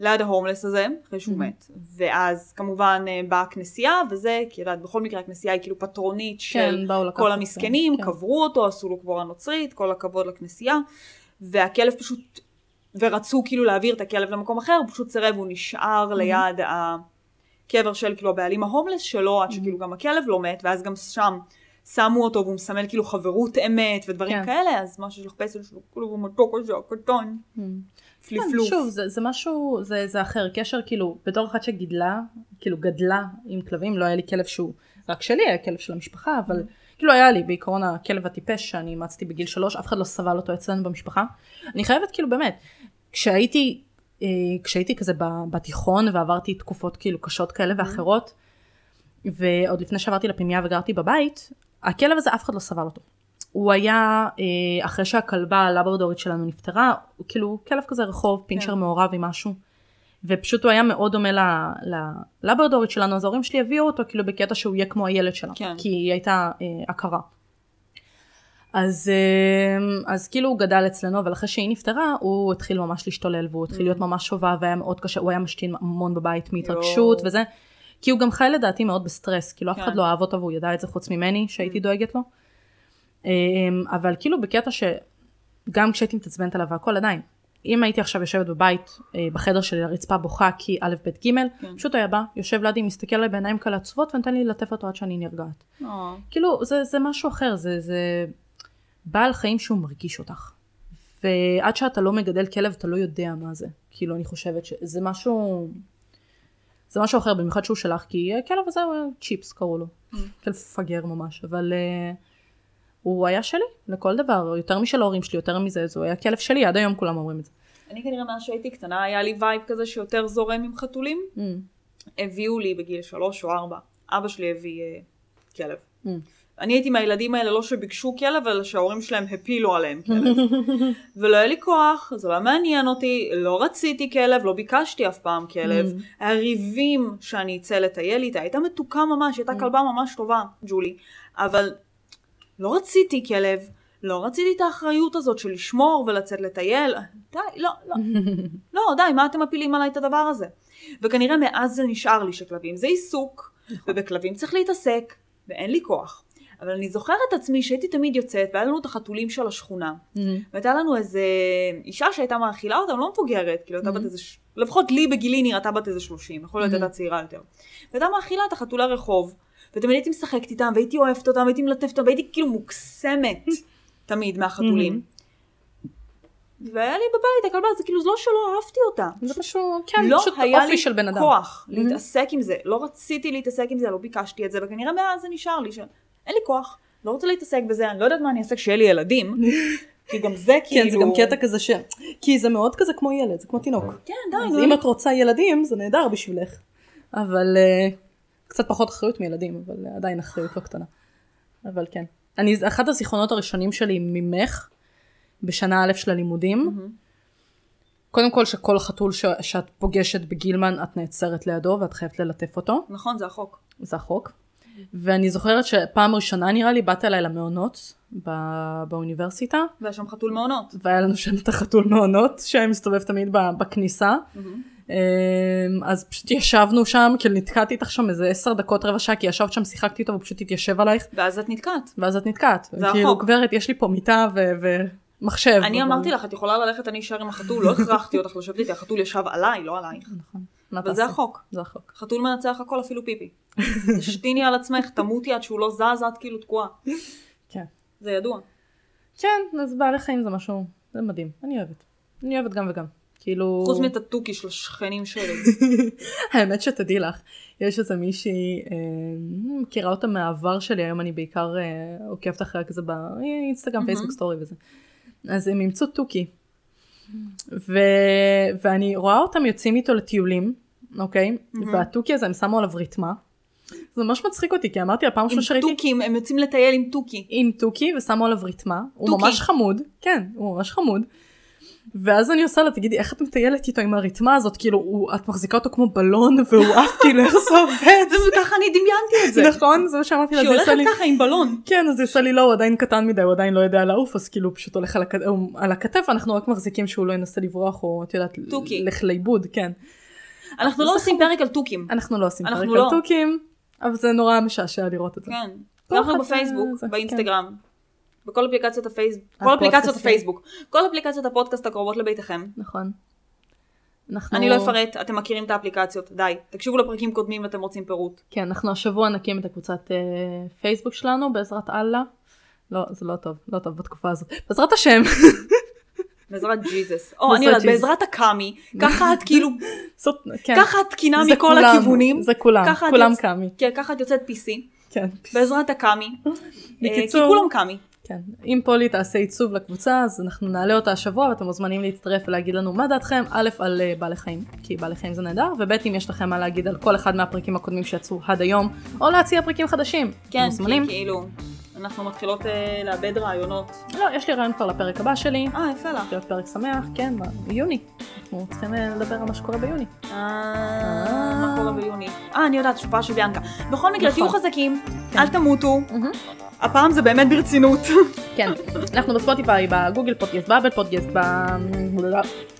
ליד ההומלס הזה, אחרי שהוא Mhm. מת, ואז כמובן אה, באה הכנסייה, וזה, כי יודעת, בכל מקרה הכנסייה היא כאילו פטרונית של כן, באו לקחת כל המסכנים, כן. קברו אותו, עשו לו קבורה נוצרית, כל הכבוד לכנסייה, והכלב פשוט, ורצו כאילו להעביר את הכלב למקום אחר, הוא פשוט סירב, הוא נשאר ליד הקבר של כאילו הבעלים ההומלס שלו, עד שכאילו גם הכלב לא מת, ואז גם שם שמו אותו והוא מסמל כאילו חברות אמת ודברים כן. כאלה, אז שיש לך פסל שלו, כאילו הוא מתוק הזה, הקטן. פליפלוף. שוב, זה, זה משהו, זה, זה אחר, קשר כאילו, בתור אחת שגידלה, כאילו גדלה עם כלבים, לא היה לי כלב שהוא רק שלי, היה כלב של המשפחה, אבל כאילו היה לי בעיקרון הכלב הטיפש שאני אימצתי בגיל שלוש, אף אחד לא סבל אותו אצלנו במשפחה. אני חייבת כאילו באמת, כשהייתי, אה, כשהייתי כזה בתיכון ועברתי תקופות כאילו קשות כאלה ואחרות, ועוד לפני שעברתי לפנימייה וגרתי בבית, הכלב הזה אף אחד לא סבל אותו. הוא היה, אה, אחרי שהכלבה הלברדורית שלנו נפטרה, הוא כאילו כלב כזה רחוב, פינצ'ר כן. מעורב עם משהו. ופשוט הוא היה מאוד דומה ללברדורית שלנו, אז ההורים שלי הביאו אותו כאילו בקטע שהוא יהיה כמו הילד שלה, כן. כי היא הייתה אה, עקרה. אז, אה, אז כאילו הוא גדל אצלנו, אבל אחרי שהיא נפטרה, הוא התחיל ממש להשתולל, והוא התחיל להיות ממש שובב, והיה מאוד קשה, הוא היה משתין המון בבית מהתרגשות. וזה, כי הוא גם חי לדעתי מאוד בסטרס, כאילו אף כן. אחד לא אהב אותו והוא ידע את זה חוץ ממני, שהייתי דואגת לו. אה, אבל כאילו בקטע שגם כשהייתי מתעצבנת עליו והכל עדיין, אם הייתי עכשיו יושבת בבית, אה, בחדר שלי הרצפה בוכה כי א', ב', ג', כן. פשוט היה בא, יושב לידי, מסתכל עליי בעיניים כאלה עצובות ונותן לי ללטף אותו עד שאני נרגעת. אה, כאילו זה, זה משהו אחר, זה, זה בעל חיים שהוא מרגיש אותך. ועד שאתה לא מגדל כלב אתה לא יודע מה זה. כאילו אני חושבת שזה משהו, זה משהו אחר במיוחד שהוא שלך, כי הכלב הזה הוא היה צ'יפס קראו לו. כלב פגר ממש, אבל uh, הוא היה שלי לכל דבר, יותר משל ההורים שלי, יותר מזה, זה היה כלב שלי, עד היום כולם אומרים את זה. אני כנראה מאז שהייתי קטנה, היה לי vibe כזה שיותר זורם עם חתולים. Mm. הביאו לי בגיל שלוש או ארבע, אבא שלי הביא אה, כלב. Mm. אני הייתי מהילדים האלה לא שביקשו כלב, אלא שההורים שלהם הפילו עליהם כלב. ולא היה לי כוח, זה לא מעניין אותי, לא רציתי כלב, לא ביקשתי אף פעם כלב. Mm. היה ריבים שאני אצא לטייל איתה, הייתה מתוקה ממש, הייתה כלבה ממש טובה, ג'ולי. אבל לא רציתי כלב, לא רציתי את האחריות הזאת של לשמור ולצאת לטייל. די, לא, לא. לא, די, מה אתם מפילים עליי את הדבר הזה? וכנראה מאז זה נשאר לי שכלבים זה עיסוק, ובכלבים צריך להתעסק, ואין לי כוח. אבל אני זוכרת עצמי שהייתי תמיד יוצאת, והיה לנו את החתולים של השכונה. והייתה לנו איזה אישה שהייתה מאכילה אותם, לא מבוגרת, כאילו הייתה בת איזה, ש- לפחות לי בגילי נראתה בת איזה 30, יכול להיות הייתה צעירה יותר. והייתה מאכילה את החתולי רחוב, ותמיד הייתי משחקת איתם, והייתי אוהבת אותם, והייתי מלטפת אותם, והייתי כאילו מוקסמת תמיד מהחתולים. והיה לי בבית הכלבה, זה כאילו, זה לא שלא אהבתי אותה. זה פשוט, כן, לא פשוט היה אופי לי של בן אדם. כוח להתעסק עם זה, לא רציתי להתעסק עם זה, לא ביקשתי את זה, וכנראה מאז זה נשאר לי, שאין לי כוח, לא רוצה להתעסק בזה, אני לא יודעת מה אני אעשה כשיהיה לי ילדים, כי גם זה כאילו... כן, זה גם קטע כזה ש... כי זה מאוד כזה כמו ילד, זה כמו תינוק. כן, די, אז נו, אם את רוצה ילדים, זה נהדר בשבילך. אבל אה, קצת פחות אחריות מילדים, אבל אה, עדיין אחריות לא קטנה. אבל כן. אני, אחד הזיכרונות הראשונים שלי ממך, בשנה א' של הלימודים, קודם כל שכל חתול ש, שאת פוגשת בגילמן, את נעצרת לידו ואת חייבת ללטף אותו, נכון, זה החוק. זה החוק. ואני זוכרת שפעם ראשונה נראה לי, באת אליי למעונות ב- באוניברסיטה, והיה שם חתול מעונות. והיה לנו שם את החתול מעונות שמסתובב תמיד ב- בכניסה. אמ, אז פשוט ישבנו שם, כאילו נתקעתי איתך שם איזה עשר דקות רבע שעה, כי ישבת שם, שיחקתי איתו והוא פשוט התיישב עלייך, ואז את נתקעת. ואז את נתקעת. זה כאילו, החוק. גברת, יש לי פה מיטה ו- ומחשב. אני אבל- אמרתי לך, את יכולה ללכת, אני אשאר עם החתול, לא הכרחתי אותך לשבת איתי, החתול ישב עליי, לא עלייך. נכון. אבל זה? החוק. זה החוק. חתול מנצח הכל, אפילו פיפי. תשתיני על עצמך, תמותי עד שהוא לא זז, את כאילו תקועה. כן. זה ידוע. כן, אז בעלי חיים זה משהו, זה מדהים. אני אוהבת. אני אוהבת גם וגם. כאילו... חוץ התוכי של השכנים שלי. האמת שתדעי לך, יש איזה מישהי, אה, מכירה אותה מהעבר שלי, היום אני בעיקר אה, עוקבת אחריה כזה באינסטגרם, פייסבוק סטורי וזה. אז הם אימצו תוכי. ו... ואני רואה אותם יוצאים איתו לטיולים, אוקיי? והתוכי הזה, הם שמו עליו רתמה. זה ממש מצחיק אותי, כי אמרתי, הפעם עם ראשונה שראיתי תוכים, הם יוצאים לטייל עם תוכי. עם תוכי ושמו עליו רתמה, הוא. ממש חמוד, כן, הוא ממש חמוד. ואז אני עושה לה, תגידי, איך את מטיילת איתו עם הרתמה הזאת? כאילו, הוא, את מחזיקה אותו כמו בלון, והוא עף, כאילו, איך זה עובד? וככה אני דמיינתי את זה. נכון, זה מה שאמרתי לה, שהיא הולכת. ככה עם בלון. כן, אז זה עושה לי לא, הוא עדיין קטן מדי, הוא עדיין לא יודע לעוף, אז כאילו, הוא פשוט הולך על, הכ... הוא על הכתף, אנחנו רק מחזיקים שהוא לא ינסה לברוח, או את יודעת. לך לאיבוד, כן. אנחנו לא עושים פרק על תוכים. אנחנו לא עושים פרק לא. על תוכים, אבל זה נורא משעשע לראות את זה. כן. אנחנו בפייסבוק, זה- באינסטגרם. בכל אפליקציות הפייסבוק, כל. אפליקציות הפייסבוק, כל אפליקציות הפודקאסט הקרובות לביתכם. נכון. אנחנו... אני לא אפרט, אתם מכירים את האפליקציות, די. תקשיבו לפרקים קודמים ואתם רוצים פירוט. כן, אנחנו השבוע נקים את הקבוצת אה, פייסבוק שלנו בעזרת אללה. לא, זה לא טוב, לא טוב בתקופה הזאת. בעזרת השם. בעזרת ג'יזוס. או, אני יודעת. בעזרת הקאמי. ככה את כאילו, זאת, כן. ככה את תקינה מכל כולם, הכיוונים. זה כולם, כולם יוצ- קאמי. כן, ככה את יוצאת PC. כן. בעזרת הקאמי. אה, כי בקיצור- כולם קאמי. כן. אם פולי תעשה עיצוב לקבוצה, אז אנחנו נעלה אותה השבוע, ואתם מוזמנים להצטרף ולהגיד לנו מה דעתכם, א', על אה, בעלי חיים, כי בעלי חיים זה נהדר, וב', אם יש לכם מה להגיד על כל אחד מהפרקים הקודמים שיצאו עד היום, או להציע פרקים חדשים. כן. כי כאילו, אנחנו מתחילות אה, לאבד רעיונות. לא, יש לי רעיון כבר לפרק הבא שלי. אה, יפה לך. להיות פרק שמח, כן, ביוני. אנחנו צריכים אה, לדבר על מה שקורה ביוני. אה, מה קורה ביוני? אה, אני יודעת, שופעה של ביאנקה. בכל מקרה, נכון. תהיו חזקים, כן. אל תמותו. הפעם זה באמת ברצינות. כן, אנחנו בספוטיפיי, בגוגל פודקאסט, באבל פודקאסט,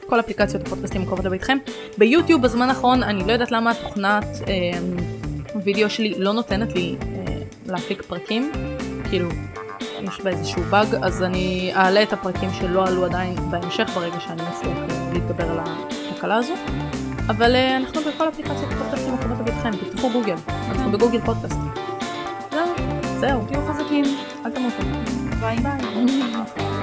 בכל אפליקציות הפודקאסטים הקרובות לביתכם. ביוטיוב בזמן האחרון, אני לא יודעת למה התוכנת אה, וידאו שלי לא נותנת לי אה, להפיק פרקים, כאילו, יש בה איזשהו באג, אז אני אעלה את הפרקים שלא עלו עדיין בהמשך, ברגע שאני אצליח להתגבר על התקלה הזו. אבל אה, אנחנו בכל אפליקציות הפודקאסטים הקרובות לביתכם, תפתחו גוגל, אנחנו בגוגל פודקאסט. זהו, זהו, תהיו חזקים. אל תמותו. ביי. ביי.